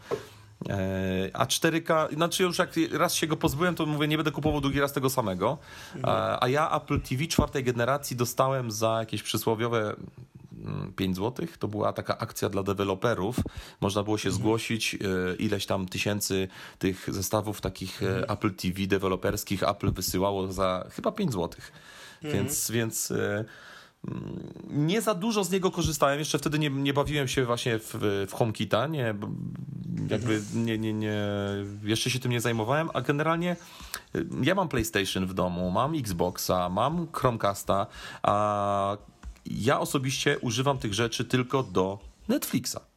E, a 4K, znaczy już jak raz się go pozbyłem, to mówię, nie będę kupował drugi raz tego samego. Mhm. A ja Apple TV czwartej generacji dostałem za jakieś przysłowiowe 5 zł. To była taka akcja dla deweloperów. Można było się mhm. zgłosić, e, ileś tam tysięcy tych zestawów takich e, mhm. Apple TV deweloperskich Apple wysyłało za chyba 5 zł. Mhm. Więc, więc e, mm, nie za dużo z niego korzystałem. Jeszcze wtedy nie, nie bawiłem się właśnie w, w HomeKita. Nie, jakby nie, nie, nie, jeszcze się tym nie zajmowałem, a generalnie ja mam PlayStation w domu, mam Xboxa, mam Chromecasta, a ja osobiście używam tych rzeczy tylko do Netflixa.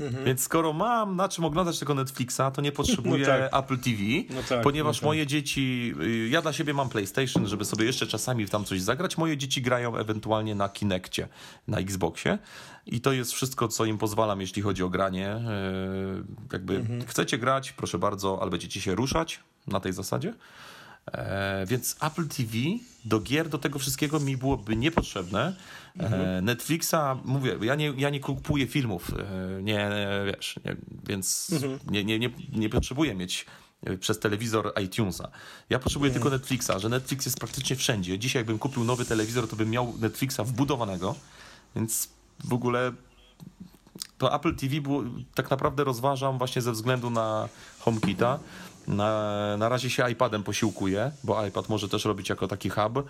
Mhm. Więc skoro mam na czym oglądać tego Netflixa, to nie potrzebuję no tak. Apple TV, no tak, ponieważ no tak. moje dzieci, y, ja dla siebie mam PlayStation, żeby sobie jeszcze czasami tam coś zagrać. Moje dzieci grają ewentualnie na Kinectie, na Xboxie i to jest wszystko, co im pozwalam, jeśli chodzi o granie. Y, jakby mhm. chcecie grać, proszę bardzo, ale będziecie się ruszać na tej zasadzie. E, więc Apple TV do gier, do tego wszystkiego mi byłoby niepotrzebne. Mhm. Netflixa, mówię, ja nie, ja nie kupuję filmów, e, nie, wiesz, nie, więc mhm. nie, nie, nie, nie potrzebuję mieć przez telewizor iTunesa. Ja potrzebuję mhm. tylko Netflixa, że Netflix jest praktycznie wszędzie. Dzisiaj jakbym kupił nowy telewizor, to bym miał Netflixa wbudowanego, więc w ogóle to Apple TV było, tak naprawdę rozważam właśnie ze względu na HomeKita, na, na razie się iPadem posiłkuję, bo iPad może też robić jako taki hub.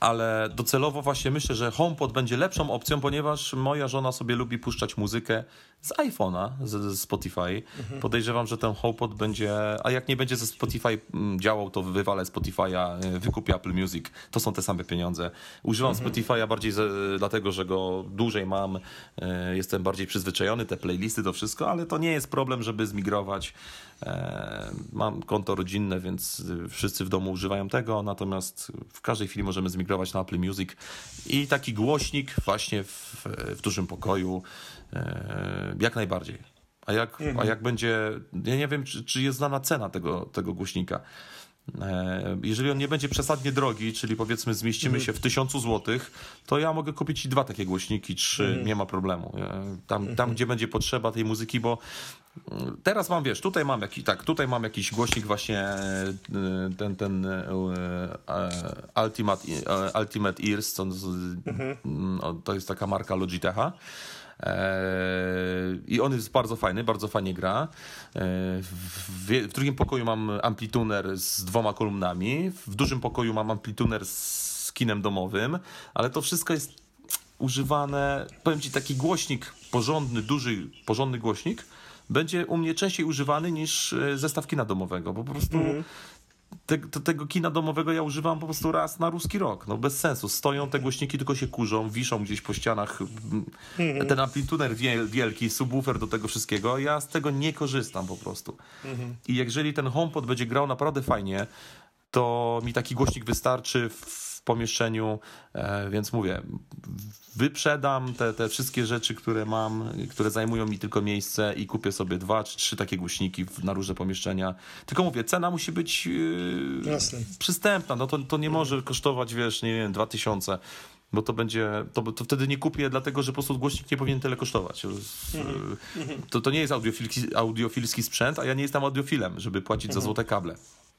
Ale docelowo właśnie myślę, że HomePod będzie lepszą opcją, ponieważ moja żona sobie lubi puszczać muzykę z iPhone'a, z, Spotify. Mhm. Podejrzewam, że ten HomePod będzie, a jak nie będzie ze Spotify mm, działał, to wywalę Spotify'a, y, wykupię Apple Music. To są te same pieniądze. Używam mhm. Spotify'a bardziej z, dlatego, że go dłużej mam, y, jestem bardziej przyzwyczajony, te playlisty, to wszystko, ale to nie jest problem, żeby zmigrować. E, mam konto rodzinne, więc wszyscy w domu używają tego, natomiast w każdej chwili możemy zmigrować na Apple Music i taki głośnik właśnie w, w dużym pokoju e, jak najbardziej. A jak, mhm. a jak będzie, ja nie wiem, czy, czy jest znana cena tego, tego głośnika. E, jeżeli on nie będzie przesadnie drogi, czyli powiedzmy zmieścimy mhm. się w tysiącu złotych, to ja mogę kupić dwa takie głośniki, trzy, mhm. nie ma problemu. Tam, tam, mhm. gdzie będzie potrzeba tej muzyki, bo mm, teraz mam, wiesz, tutaj mam jakiś, tak, tutaj mam jakiś głośnik właśnie e, ten, ten e, Ultimate, Ultimate Ears, to, mm, to jest taka marka Logitecha. Eee, I on jest bardzo fajny, bardzo fajnie gra. Eee, w, drugim pokoju mam amplituner z dwoma kolumnami. W dużym pokoju mam amplituner z kinem domowym, ale to wszystko jest używane. Powiem ci, taki głośnik, porządny, duży, porządny głośnik będzie u mnie częściej używany niż e, zestaw kina domowego, po prostu mm te, te, tego kina domowego ja używam po prostu raz na ruski rok. No bez sensu. Stoją te głośniki, tylko się kurzą, wiszą gdzieś po ścianach. Mhm. Ten amplituner wielki, subwoofer do tego wszystkiego. Ja z tego nie korzystam po prostu. Mhm. I jeżeli ten HomePod będzie grał naprawdę fajnie, to mi taki głośnik wystarczy w pomieszczeniu, e, więc mówię, wyprzedam te, te wszystkie rzeczy, które mam, które zajmują mi tylko miejsce i kupię sobie dwa czy trzy takie głośniki na różne pomieszczenia. Tylko mówię, cena musi być yy, przystępna, no to, to nie może kosztować, wiesz, nie wiem, dwa tysiące bo to będzie, to, to wtedy nie kupię, dlatego że po prostu głośnik nie powinien tyle kosztować. Mm -hmm. To, to nie jest audiofilski, audiofilski sprzęt, a ja nie jestem audiofilem, żeby płacić za mhm. złote kable.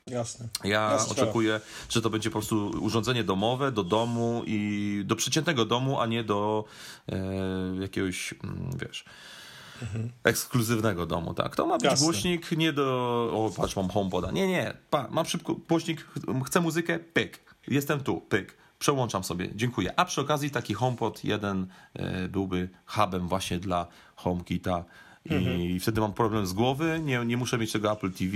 Jasne. Ja Jasne oczekuję, że to będzie po prostu urządzenie domowe do domu i do przeciętnego domu, a nie do e, jakiegoś, mm, wiesz, mhm. ekskluzywnego domu, tak. To ma być Jasne. głośnik nie do, o patrz, mam HomePoda. Nie, nie, pa, mam szybko głośnik, chcę muzykę, pyk, jestem tu, pyk. Przełączam sobie, dziękuję. A przy okazji taki HomePod jeden e, byłby hubem właśnie dla HomeKita Mhm. I wtedy mam problem z głowy, nie, nie muszę mieć tego Apple TV.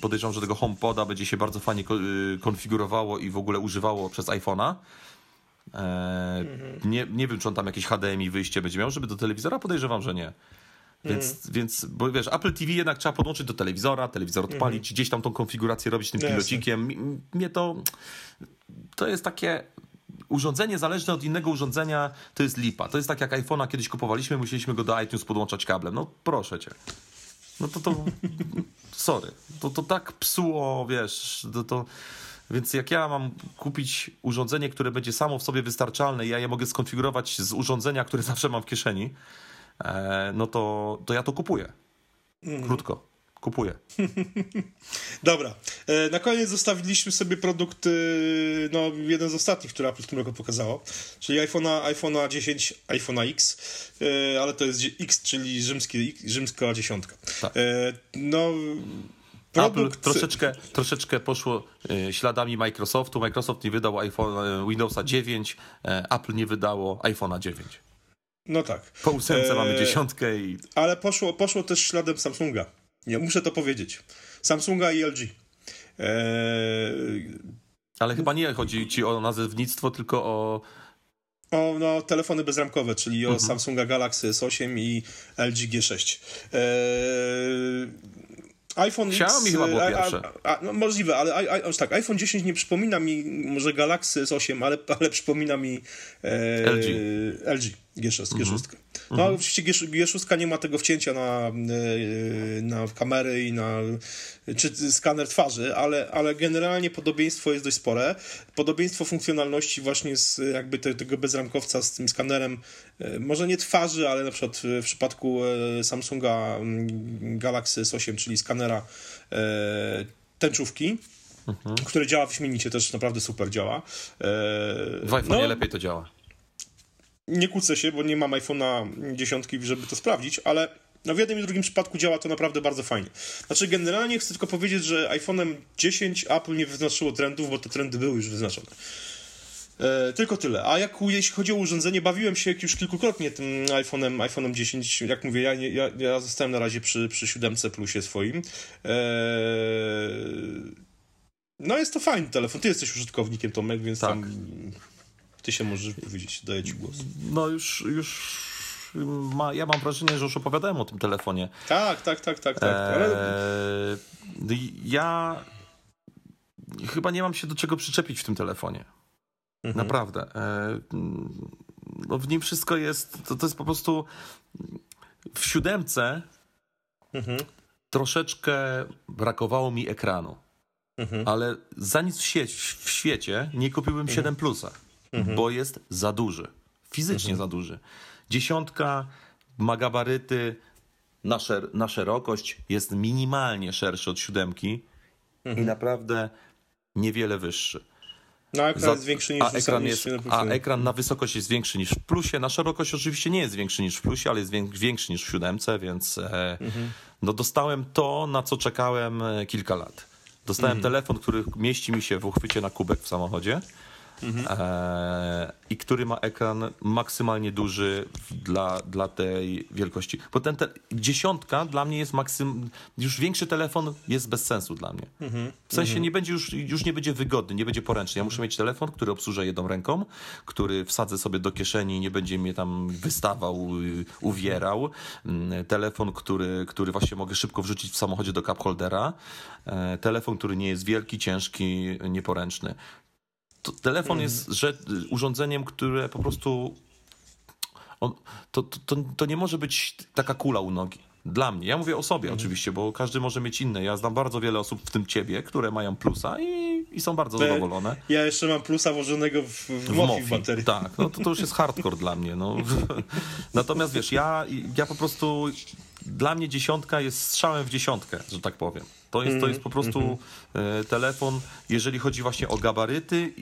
Podejrzewam, że tego HomePoda będzie się bardzo fajnie y, konfigurowało i w ogóle używało przez iPhone'a. E, mhm. nie, nie wiem, czy on tam jakieś HDMI wyjście będzie miał, żeby do telewizora? Podejrzewam, że nie. Więc, mhm. więc, bo wiesz, Apple TV jednak trzeba podłączyć do telewizora, telewizor odpalić, mhm. gdzieś tam tą konfigurację robić tym pilocikiem. Mnie to, to jest takie, urządzenie zależne od innego urządzenia to jest lipa. To jest tak jak iPhone'a kiedyś kupowaliśmy, musieliśmy go do iTunes podłączać kablem. No proszę cię. No to to. sorry. To, to tak psuło, wiesz, to, to. Więc jak ja mam kupić urządzenie, które będzie samo w sobie wystarczalne i ja je mogę skonfigurować z urządzenia, które zawsze mam w kieszeni, e, no to, to ja to kupuję. Mhm. Krótko kupuję. Dobra. E, na koniec zostawiliśmy sobie produkt, no jeden z ostatnich, który Apple w tym roku pokazało, czyli iPhone'a iPhone 10, iPhone'a X, e, ale to jest X, czyli rzymski, rzymska dziesiątka. Tak. E, no... Produkt... Apple troszeczkę, troszeczkę poszło śladami Microsoftu. Microsoft nie wydał iPhone, Windowsa 9, Apple nie wydało iPhone'a 9. No tak. Po ósemce e... mamy dziesiątkę i... Ale poszło, poszło też śladem Samsunga. Nie, muszę to powiedzieć. Samsunga i LG. Eee... Ale chyba nie chodzi ci o nazewnictwo, tylko o. O no, telefony bezramkowe, czyli o mhm. Samsunga Galaxy S8 i LG G6. Eee iPhone Xiaomi X, chyba było pierwsze. A, a, no możliwe, ale a, a, tak, iPhone 10 nie przypomina mi może Galaxy S8, ale, ale przypomina mi e, LG. LG G6. Mhm. G6. No mhm. oczywiście G6 nie ma tego wcięcia na, e, na kamery i na czy skaner twarzy, ale, ale generalnie podobieństwo jest dość spore. Podobieństwo funkcjonalności właśnie z jakby te, tego bezramkowca z tym skanerem, e, może nie twarzy, ale na przykład w przypadku e, Samsunga mm, Galaxy S8, czyli skanera tęczówki, mhm. który działa wyśmienicie, też naprawdę super działa. W iPhone no, lepiej to działa nie kłócę się, bo nie mam iPhone'a dziesiątki, żeby to sprawdzić, ale no w jednym i drugim przypadku działa to naprawdę bardzo fajnie. Znaczy, generalnie chcę tylko powiedzieć, że iPhone'em 10 Apple nie wyznaczyło trendów, bo te trendy były już wyznaczone. E, tylko tyle. A jak jeśli chodzi o urządzenie, bawiłem się już kilkukrotnie tym iPhone'em, iPhone'em 10. Jak mówię, ja, ja, ja zostałem na razie przy, przy 7 Plusie swoim. E, no jest to fajny telefon. Ty jesteś użytkownikiem Tomek, więc tak. tam ty się możesz powiedzieć, daję ci głos. No już, już ma, ja mam wrażenie, że już opowiadałem o tym telefonie. Tak, tak, tak, tak. tak. Ale... Eee, ja chyba nie mam się do czego przyczepić w tym telefonie. Mhm. Naprawdę. Eee, no w nim wszystko jest, to, to jest po prostu w siódemce mhm. troszeczkę brakowało mi ekranu. Mhm. Ale za nic w, w świecie nie kupiłbym mhm. 7 plusa mhm. bo jest za duży. Fizycznie mhm. za duży. Dziesiątka ma gabaryty na, szer na szerokość, jest minimalnie szerszy od siódemki mhm. i naprawdę niewiele wyższy. No, ekran Za, jest większy niż a ekran, jest, a ekran na wysokość jest większy niż w plusie. Na szerokość oczywiście nie jest większy niż w plusie, ale jest większy niż w siódemce, więc e, mhm. no dostałem to, na co czekałem e, kilka lat. Dostałem mhm. telefon, który mieści mi się w uchwycie na kubek w samochodzie mhm. e, i który ma ekran maksymalnie duży dla, dla tej wielkości. Bo ten te, dziesiątka dla mnie jest maksym, już większy telefon jest bez sensu dla mnie. Mhm. W sensie mhm. nie będzie już, już nie będzie wygodny, nie będzie poręczny. Ja muszę mieć telefon, który obsłużę jedną ręką, który wsadzę sobie do kieszeni i nie będzie mnie tam wystawał, y, uwierał. Mm, telefon, który, który właśnie mogę szybko wrzucić w samochodzie do cup holdera. E, telefon, który nie jest wielki, ciężki, nieporęczny to telefon mm. jest że, urządzeniem, które po prostu. On, to, to, to nie może być taka kula u nogi. Dla mnie. Ja mówię o sobie mhm. oczywiście, bo każdy może mieć inne. Ja znam bardzo wiele osób, w tym ciebie, które mają plusa i, i są bardzo zadowolone. Ja jeszcze mam plusa włożonego w, w, w Mofi w baterii. Tak, no to, to już jest hardcore dla mnie. No. Natomiast wiesz, ja, ja po prostu dla mnie dziesiątka jest strzałem w dziesiątkę, że tak powiem. To jest, to jest po prostu mm -hmm. telefon, jeżeli chodzi właśnie o gabaryty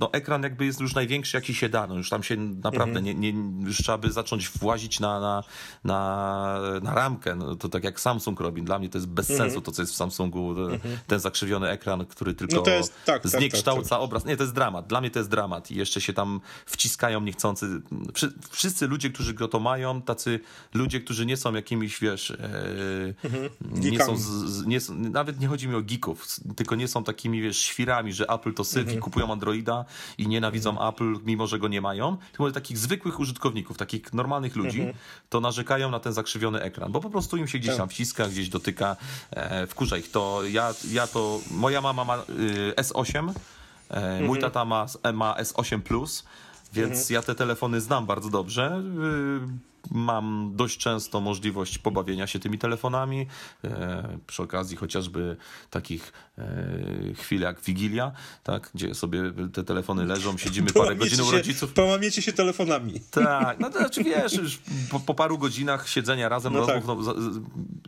no ekran jakby jest już największy jaki się da, no już tam się naprawdę mhm. nie, nie, już trzeba by zacząć włazić na, na, na, na ramkę, no, to tak jak Samsung robi, dla mnie to jest bez mhm. sensu to co jest w Samsungu, mhm. ten zakrzywiony ekran, który tylko no jest, tak, tak, zniekształca tak, tak, obraz, nie to jest dramat, dla mnie to jest dramat. I jeszcze się tam wciskają niechcący, wszyscy ludzie, którzy go to mają, tacy ludzie, którzy nie są jakimiś, wiesz, e, nie są, nie są, nawet nie chodzi mi o geeków, tylko nie są takimi, wiesz, świrami, że Apple to syf i kupują Androida, i nienawidzą mhm. Apple, mimo że go nie mają, tylko takich zwykłych użytkowników, takich normalnych ludzi, mhm. to narzekają na ten zakrzywiony ekran, bo po prostu im się gdzieś tam tak. wciska, gdzieś dotyka, e, wkurza ich to. Ja, ja to, moja mama ma y, S8, e, mój mhm. tata ma, ma S8 Plus, więc ja te telefony znam bardzo dobrze. Y, mam dość często możliwość pobawienia się tymi telefonami, e, przy okazji chociażby takich e, chwil jak Wigilia, tak, gdzie sobie te telefony leżą, siedzimy parę godzin u rodziców. Połamiecie się telefonami. Tak, no to znaczy wiesz, już po, po paru godzinach siedzenia razem no rozmów, tak. no,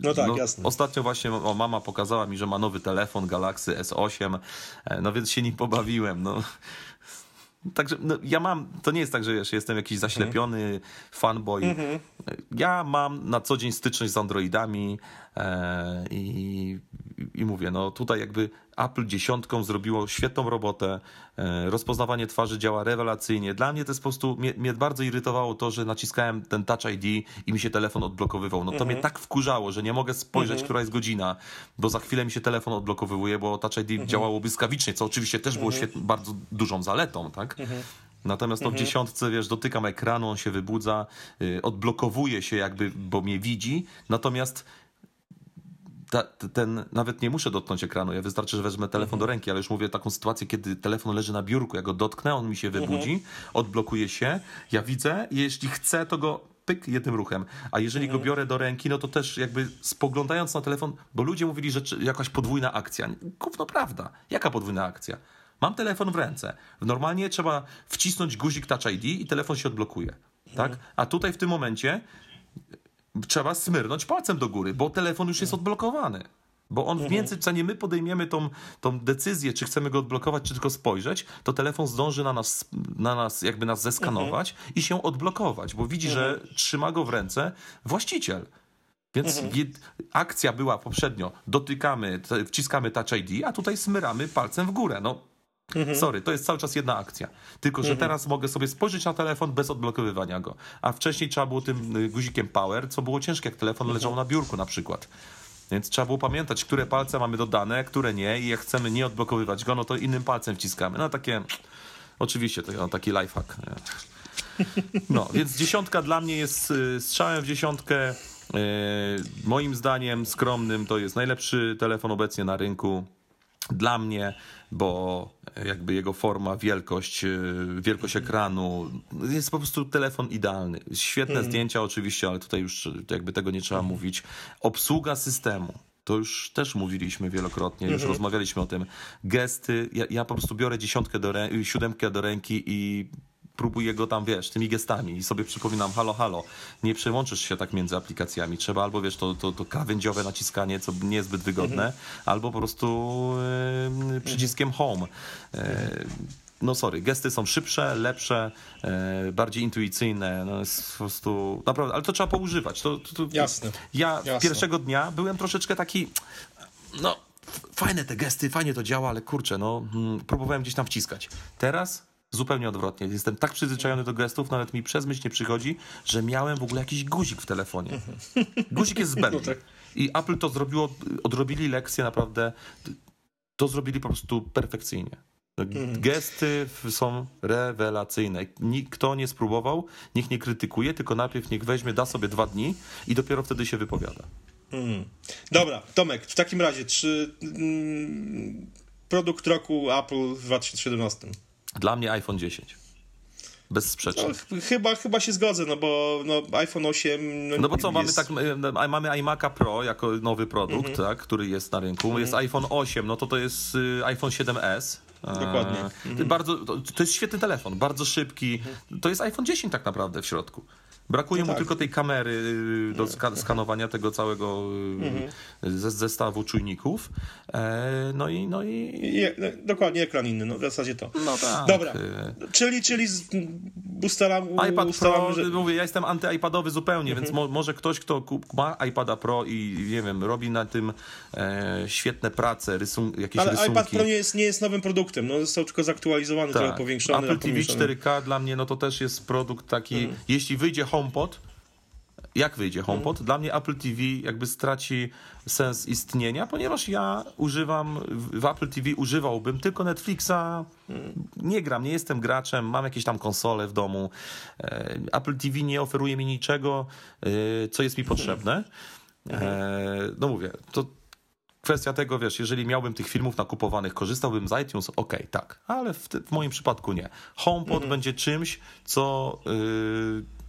no tak, no, jasne. Ostatnio właśnie o, mama pokazała mi, że ma nowy telefon Galaxy S8, e, no więc się nim pobawiłem, no. Także no, ja mam, to nie jest tak, że wiesz, jestem jakiś zaślepiony mm. fanboy. Mm -hmm. Ja mam na co dzień styczność z Androidami e, i, i mówię, no tutaj jakby Apple dziesiątką zrobiło świetną robotę. E, rozpoznawanie twarzy działa rewelacyjnie. Dla mnie to jest po prostu, mnie, mnie, bardzo irytowało to, że naciskałem ten Touch ID i mi się telefon odblokowywał. No to mnie mhm. tak wkurzało, że nie mogę spojrzeć, mhm. która jest godzina, bo za chwilę mi się telefon odblokowywuje, bo Touch ID mhm. działało błyskawicznie, co oczywiście też było świetnie, bardzo dużą zaletą, tak? Natomiast to w dziesiątce, wiesz, dotykam ekranu, on się wybudza, yy, odblokowuje się jakby, bo mnie widzi, natomiast ta, ten, nawet nie muszę dotknąć ekranu, ja wystarczy, że wezmę telefon do mhm. ręki, ale już mówię taką sytuację, kiedy telefon leży na biurku, ja go dotknę, on mi się wybudzi, mhm. odblokuje się, ja widzę, jeśli chcę, to go pyk jednym ruchem. A jeżeli go mhm. biorę do ręki, no to też jakby spoglądając na telefon, bo ludzie mówili, że jakaś podwójna akcja. Gówno prawda. Jaka podwójna akcja? Mam telefon w ręce. Normalnie trzeba wcisnąć guzik Touch ID i telefon się odblokuje. Tak? A tutaj w tym momencie trzeba smyrnąć palcem do góry, bo telefon już jest odblokowany. Bo on w mhm. międzyczasie my podejmiemy tą, tą decyzję, czy chcemy go odblokować, czy tylko spojrzeć, to telefon zdąży na nas, na nas jakby nas zeskanować mhm. i się odblokować, bo widzi, że mhm. trzyma go w ręce właściciel. Więc akcja była poprzednio, dotykamy, wciskamy Touch ID, a tutaj smyramy palcem w górę. No, Mhm. Sorry, to jest cały czas jedna akcja. Tylko, że mhm. teraz mogę sobie spojrzeć na telefon bez odblokowywania go. A wcześniej trzeba było tym y, guzikiem power, co było ciężkie, jak telefon mhm. leżał na biurku na przykład. Więc trzeba było pamiętać, które palce mamy dodane, które nie i jak chcemy nie odblokowywać go, no to innym palcem wciskamy. No takie, oczywiście, to, no, taki lifehack. No, więc dziesiątka dla mnie jest y, strzałem w dziesiątkę. Y, moim zdaniem skromnym to jest najlepszy telefon obecnie na rynku dla mnie, bo jakby jego forma, wielkość, e, wielkość ekranu, jest po prostu telefon idealny. Świetne hmm. zdjęcia oczywiście, ale tutaj już jakby tego nie trzeba hmm. mówić. Obsługa systemu. To już też mówiliśmy wielokrotnie, już mhm. rozmawialiśmy o tym. Gesty, ja, ja, po prostu biorę dziesiątkę do ręki, siódemkę do ręki i próbuję go tam, wiesz, tymi gestami i sobie przypominam, halo, halo, nie przełączysz się tak między aplikacjami. Trzeba albo, wiesz, to, to, to krawędziowe naciskanie, co nie jest zbyt wygodne, mhm. albo po prostu yy, przyciskiem home. Yy, no sorry, gesty są szybsze, lepsze, e, bardziej intuicyjne, no jest po prostu, naprawdę, ale to trzeba poużywać. To, to, to Jasne. Ja Jasne. pierwszego dnia byłem troszeczkę taki, no fajne te gesty, fajnie to działa, ale kurczę, no mm, próbowałem gdzieś tam wciskać. Teraz Zupełnie odwrotnie. Jestem tak przyzwyczajony do gestów, nawet mi przez myśl nie przychodzi, że miałem w ogóle jakiś guzik w telefonie. Guzik jest zbędny. No tak. I Apple to zrobiło, odrobili lekcję naprawdę, to zrobili po prostu perfekcyjnie. Mhm. Gesty są rewelacyjne. Nikt, kto nie spróbował, niech nie krytykuje, tylko najpierw niech weźmie, da sobie dwa dni i dopiero wtedy się wypowiada. Hmm. Dobra, Tomek, w takim razie, czy mm, produkt roku Apple w 2017? Dla mnie iPhone 10. bezsprzecznie. No, chyba, chyba się zgodzę, no bo no, iPhone 8... No, no bo co, jest... mamy tak, mamy iMac'a Pro jako nowy produkt, mhm. tak, który jest na rynku, mhm. jest iPhone 8, no to to jest y, iPhone 7s, Dokładnie. Mhm. Bardzo, to, to, jest świetny telefon, bardzo szybki. To jest iPhone 10 tak naprawdę w środku. Brakuje no mu tak. tylko tej kamery y, do ska skanowania tego całego y, mhm. zestawu czujników. E, no i. No i... No, dokładnie, ekran inny, no w zasadzie to. No tak. Dobra. Czyli, czyli ustalam, iPad ustalamy, Pro, że... mówię, ja jestem anty-iPadowy zupełnie, mhm. więc mo może ktoś, kto ma iPada Pro i nie wiem, robi na tym e, świetne prace, rysun jakieś Ale rysunki. iPad Pro nie jest, nie jest nowym produktem, no został tylko zaktualizowany, tak. trochę powiększony. Apple TV 4K dla mnie, no to też jest produkt taki, mhm. jeśli wyjdzie Home HomePod, jak wyjdzie HomePod? Dla mnie Apple TV jakby straci sens istnienia, ponieważ ja używam, w Apple TV używałbym tylko Netflixa, nie gram, nie jestem graczem, mam jakieś tam konsole w domu. E, Apple TV nie oferuje mi niczego, e, co jest mi potrzebne. Hmm. No mówię, to kwestia tego, wiesz, jeżeli miałbym tych filmów nakupowanych, korzystałbym z iTunes, okej, okay, tak, ale w, w, moim przypadku nie. HomePod będzie czymś, co... Yy,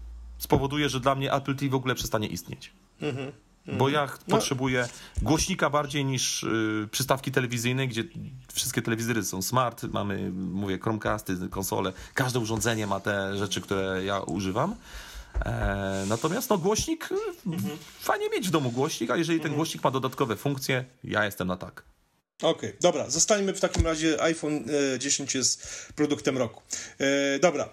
spowoduje, że dla mnie Apple TV w ogóle przestanie istnieć. Mhm. Bo ja no. potrzebuję głośnika bardziej niż y, przystawki telewizyjnej, gdzie wszystkie telewizory są smart, mamy, mówię, Chromecasty, konsole, każde urządzenie ma te rzeczy, które ja używam. E, natomiast no głośnik, mhm. fajnie mieć w domu głośnik, a jeżeli ten mhm. głośnik ma dodatkowe funkcje, ja jestem na tak. Okej, okay, dobra, zostańmy w takim razie. iPhone 10 e, jest produktem roku. E, dobra,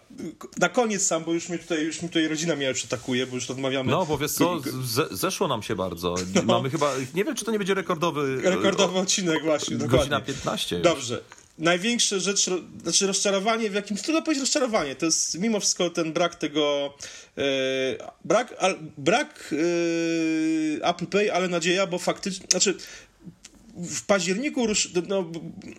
na koniec sam, bo już mnie tutaj, już mi tutaj rodzina mnie przetakuje, bo już rozmawiamy. No, bo wiesz co, zeszło nam się bardzo. No. Mamy chyba, nie wiem, czy to nie będzie rekordowy... Rekordowy odcinek właśnie, dokładnie. Godzina 15 już. Dobrze. Największe rzecz, znaczy rozczarowanie w jakimś, trudno powiedzieć rozczarowanie, to jest mimo wszystko ten brak tego, e, brak, a, brak e, Apple Pay, ale nadzieja, bo faktycznie, znaczy w październiku rusz, no,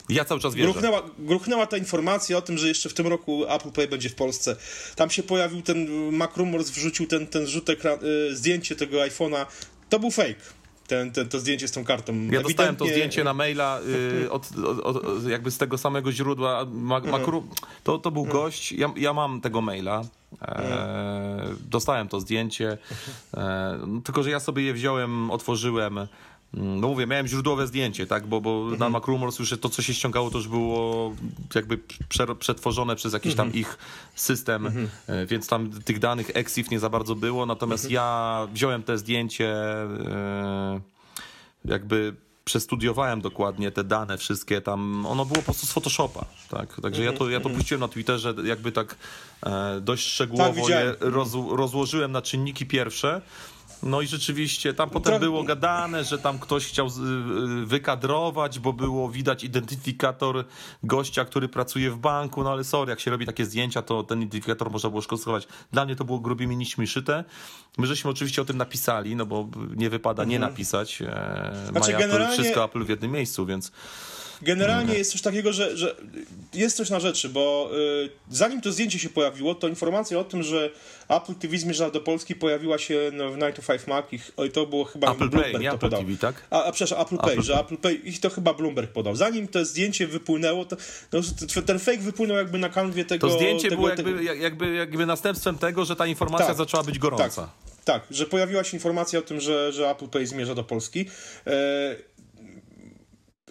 ja cały czas wierzę. Gruchnęła, gruchnęła ta informacja o tym, że jeszcze w tym roku Apple Pay będzie w Polsce. Tam się pojawił ten Mac Rumors, wrzucił ten, ten rzut ekran, y, zdjęcie tego iPhone'a. To był fake. Ten, ten, to zdjęcie z tą kartą. Ja Ewidentnie... dostałem to zdjęcie na maila y, od, od, od, jakby z tego samego źródła. Ma, mhm. to, to był mhm. gość, ja, ja mam tego maila. E, mhm. dostałem to zdjęcie, e, tylko że ja sobie je wziąłem, otworzyłem no mówię, miałem źródłowe zdjęcie, tak, bo, bo mhm. na MacRumors już to, co się ściągało, to już było jakby przetworzone przez jakiś tam mhm. ich system, mhm. E, więc tam tych danych EXIF nie za bardzo było, natomiast mhm. ja wziąłem te zdjęcie, e, jakby przestudiowałem dokładnie te dane wszystkie tam, ono było po prostu z Photoshopa, tak, także ja, to, ja to puściłem na Twitterze jakby tak e, dość szczegółowo tak, je roz, rozłożyłem na czynniki pierwsze, no i rzeczywiście tam potem było gadane, że tam ktoś chciał y, wykadrować, bo było widać identyfikator gościa, który pracuje w banku, no ale sorry, jak się robi takie zdjęcia, to ten identyfikator można było szkodować. Dla mnie to było grubie niż szyte. My żeśmy oczywiście o tym napisali, no bo nie wypada nie mhm. napisać. E, znaczy, ma generalnie... Wszystko Apple w jednym miejscu, więc... Generalnie jest coś takiego, że, że jest coś na rzeczy, bo y, zanim to zdjęcie się pojawiło, to informacja o tym, że Apple TV zmierza do Polski pojawiła się no, w Night to 5 Mac i to było chyba Apple Bloomberg Play, to Apple podał. TV, tak? A, a przepraszam, Apple, Apple Pay, że Apple Pay, ich to chyba Bloomberg podał. Zanim to zdjęcie wypłynęło, to no, ten fake wypłynął jakby na kanwie tego... To zdjęcie tego, było jakby, tego... jakby, jakby następstwem tego, że ta informacja tak, zaczęła być gorąca. Tak. Tak, że pojawiła się informacja o tym, że, że Apple Pay zmierza do Polski.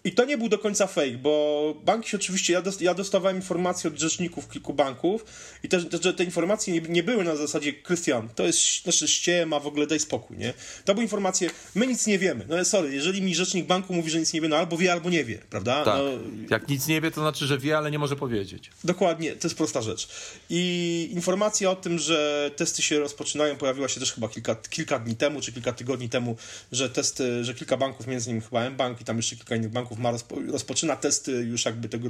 I to nie był do końca fake, bo banki oczywiście, ja, dost, ja dostawałem informacje od rzeczników kilku banków i też, że te informacje nie, nie były na zasadzie, Krystian, to jest znaczy ściema, w ogóle daj spokój, nie? To były informacje, my nic nie wiemy. No sorry, jeżeli mi rzecznik banku mówi, że nic nie wie, no albo wie, albo nie wie, prawda? Tak. No, Jak nic nie wie, to znaczy, że wie, ale nie może powiedzieć. Dokładnie, to jest prosta rzecz. I informacja o tym, że testy się rozpoczynają, pojawiła się też chyba kilka, kilka dni temu, czy kilka tygodni temu, że testy, że kilka banków, między innymi chyba M-Bank i tam jeszcze kilka innych banków ma rozpo, rozpoczyna testy już jakby tego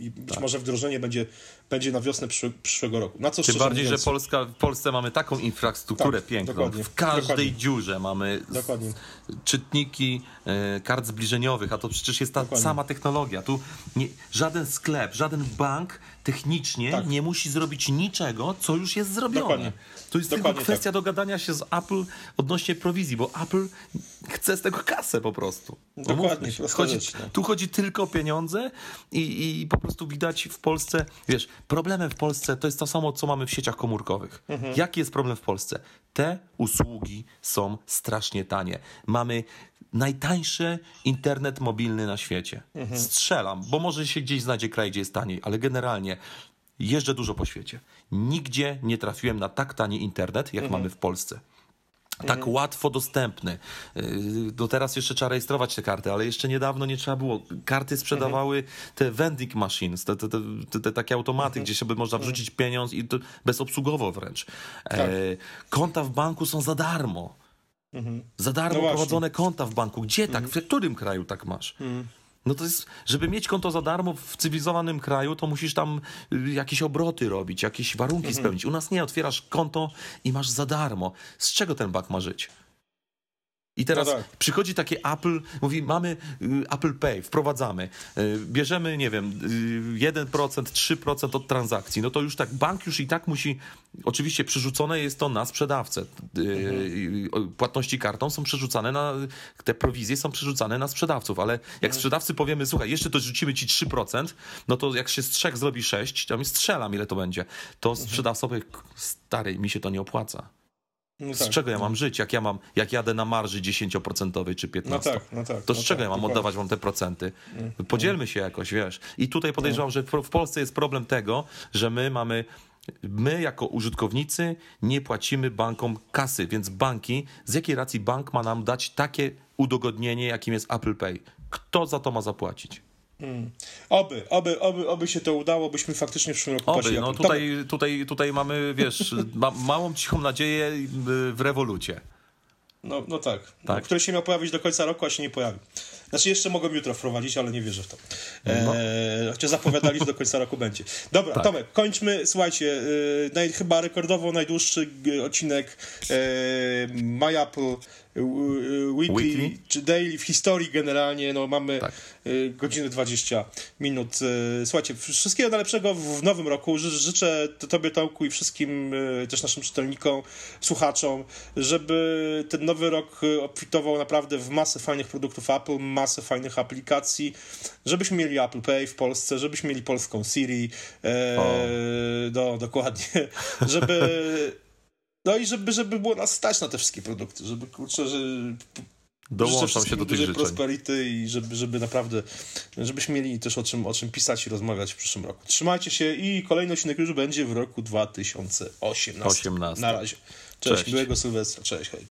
i być tak. może wdrożenie będzie, będzie na wiosnę przyszłego, przyszłego roku. Na co Tym bardziej, mówiąc, że Polska, w Polsce mamy taką infrastrukturę tak, piękną. Dokładnie, w każdej dokładnie. dziurze mamy dokładnie. czytniki e, kart zbliżeniowych, a to przecież jest ta dokładnie. sama technologia. Tu nie, żaden sklep, żaden bank technicznie tak. nie musi zrobić niczego, co już jest zrobione. Dokładnie. To jest Dokładnie tylko kwestia tak. dogadania się z Apple odnośnie prowizji, bo Apple chce z tego kasę po prostu. Dokładnie, chodzi, no. Tu chodzi tylko o pieniądze i, i po prostu widać w Polsce, wiesz, problemem w Polsce to jest to samo, co mamy w sieciach komórkowych. Mhm. Jaki jest problem w Polsce? Te usługi są strasznie tanie. Mamy najtańszy internet mobilny na świecie. Mhm. Strzelam, bo może się gdzieś znajdzie kraj, gdzie jest taniej, ale generalnie jeżdżę dużo po świecie. Nigdzie nie trafiłem na tak tani internet, jak mhm. mamy w Polsce tak mhm. łatwo dostępny. Y, do teraz jeszcze trzeba rejestrować te karty, ale jeszcze niedawno nie trzeba było. Karty sprzedawały mhm. te vending machines, te, te, te, te takie automaty, mhm. gdzie sobie można mhm. wrzucić pieniądz i to bezobsługowo wręcz. Tak. E, konta w banku są za darmo. Mhm. Za darmo no prowadzone konta w banku. Gdzie tak? W którym kraju tak masz? No to jest, żeby mieć konto za darmo w cywilizowanym kraju, to musisz tam y, jakieś obroty robić, jakieś warunki mhm. spełnić. U nas nie, otwierasz konto i masz za darmo. Z czego ten bank ma żyć? I teraz no tak. przychodzi takie Apple, mówi, mamy y, Apple Pay, wprowadzamy, y, bierzemy, nie wiem, 1%, 3% od transakcji. No to już tak, bank już i tak musi, oczywiście przerzucone jest to na sprzedawcę. Mhm. Płatności kartą są przerzucane na, te prowizje są przerzucane na sprzedawców, ale jak mhm. sprzedawcy powiemy, słuchaj, jeszcze to rzucimy ci 3%, no to jak się z 3 zrobi 6, to mi strzelam, ile to będzie, to mhm. sprzedawca powie, stary, mi się to nie opłaca. No z tak, czego ja no. mam żyć, jak ja mam, jak jadę na marży 10% czy 15%? No tak, no tak, to z no czego tak, ja mam dokładnie. oddawać wam te procenty? Mm, Podzielmy się jakoś, wiesz. I tutaj podejrzewam, że w Polsce jest problem tego, że my mamy My, jako użytkownicy, nie płacimy bankom kasy, więc banki, z jakiej racji bank ma nam dać takie udogodnienie, jakim jest Apple Pay? Kto za to ma zapłacić? Hmm. Oby, oby, oby, oby się to udało, byśmy faktycznie w przyszłym roku Oby, no tutaj, tutaj, tutaj mamy, wiesz, ma, małą cichą nadzieję w rewolucie. No, no tak, tak. który się miał pojawić do końca roku, a się nie pojawił. Znaczy jeszcze mogą jutro wprowadzić, ale nie wierzę w to. No. Eee, chociaż zapowiadali, że do końca roku będzie. Dobra, tak. Tomek, kończmy. Słuchajcie, naj, chyba rekordowo najdłuższy odcinek e, My Apple weekly, weekly, czy daily w historii generalnie, no mamy tak. Y, godzinę 20 minut. Słuchajcie, wszystkiego najlepszego w nowym roku. życzę Tobie, Tomku, i wszystkim też naszym czytelnikom, słuchaczom, żeby ten nowy rok obfitował naprawdę w masę fajnych produktów Apple, masę fajnych aplikacji, żebyśmy mieli Apple Pay w Polsce, żebyśmy mieli polską Siri, e, no, dokładnie, żeby no i żeby, żeby było nas stać na te wszystkie produkty, żeby kurczę, że Dołączam się do tych życzeń. prosperity i żeby, żeby naprawdę, żebyśmy mieli też o czym, o czym pisać i rozmawiać w przyszłym roku. Trzymajcie się i kolejny odcinek już będzie w roku 2018. 18. Na razie. Cześć, Cześć. miłego Sylwestra. Cześć, hej.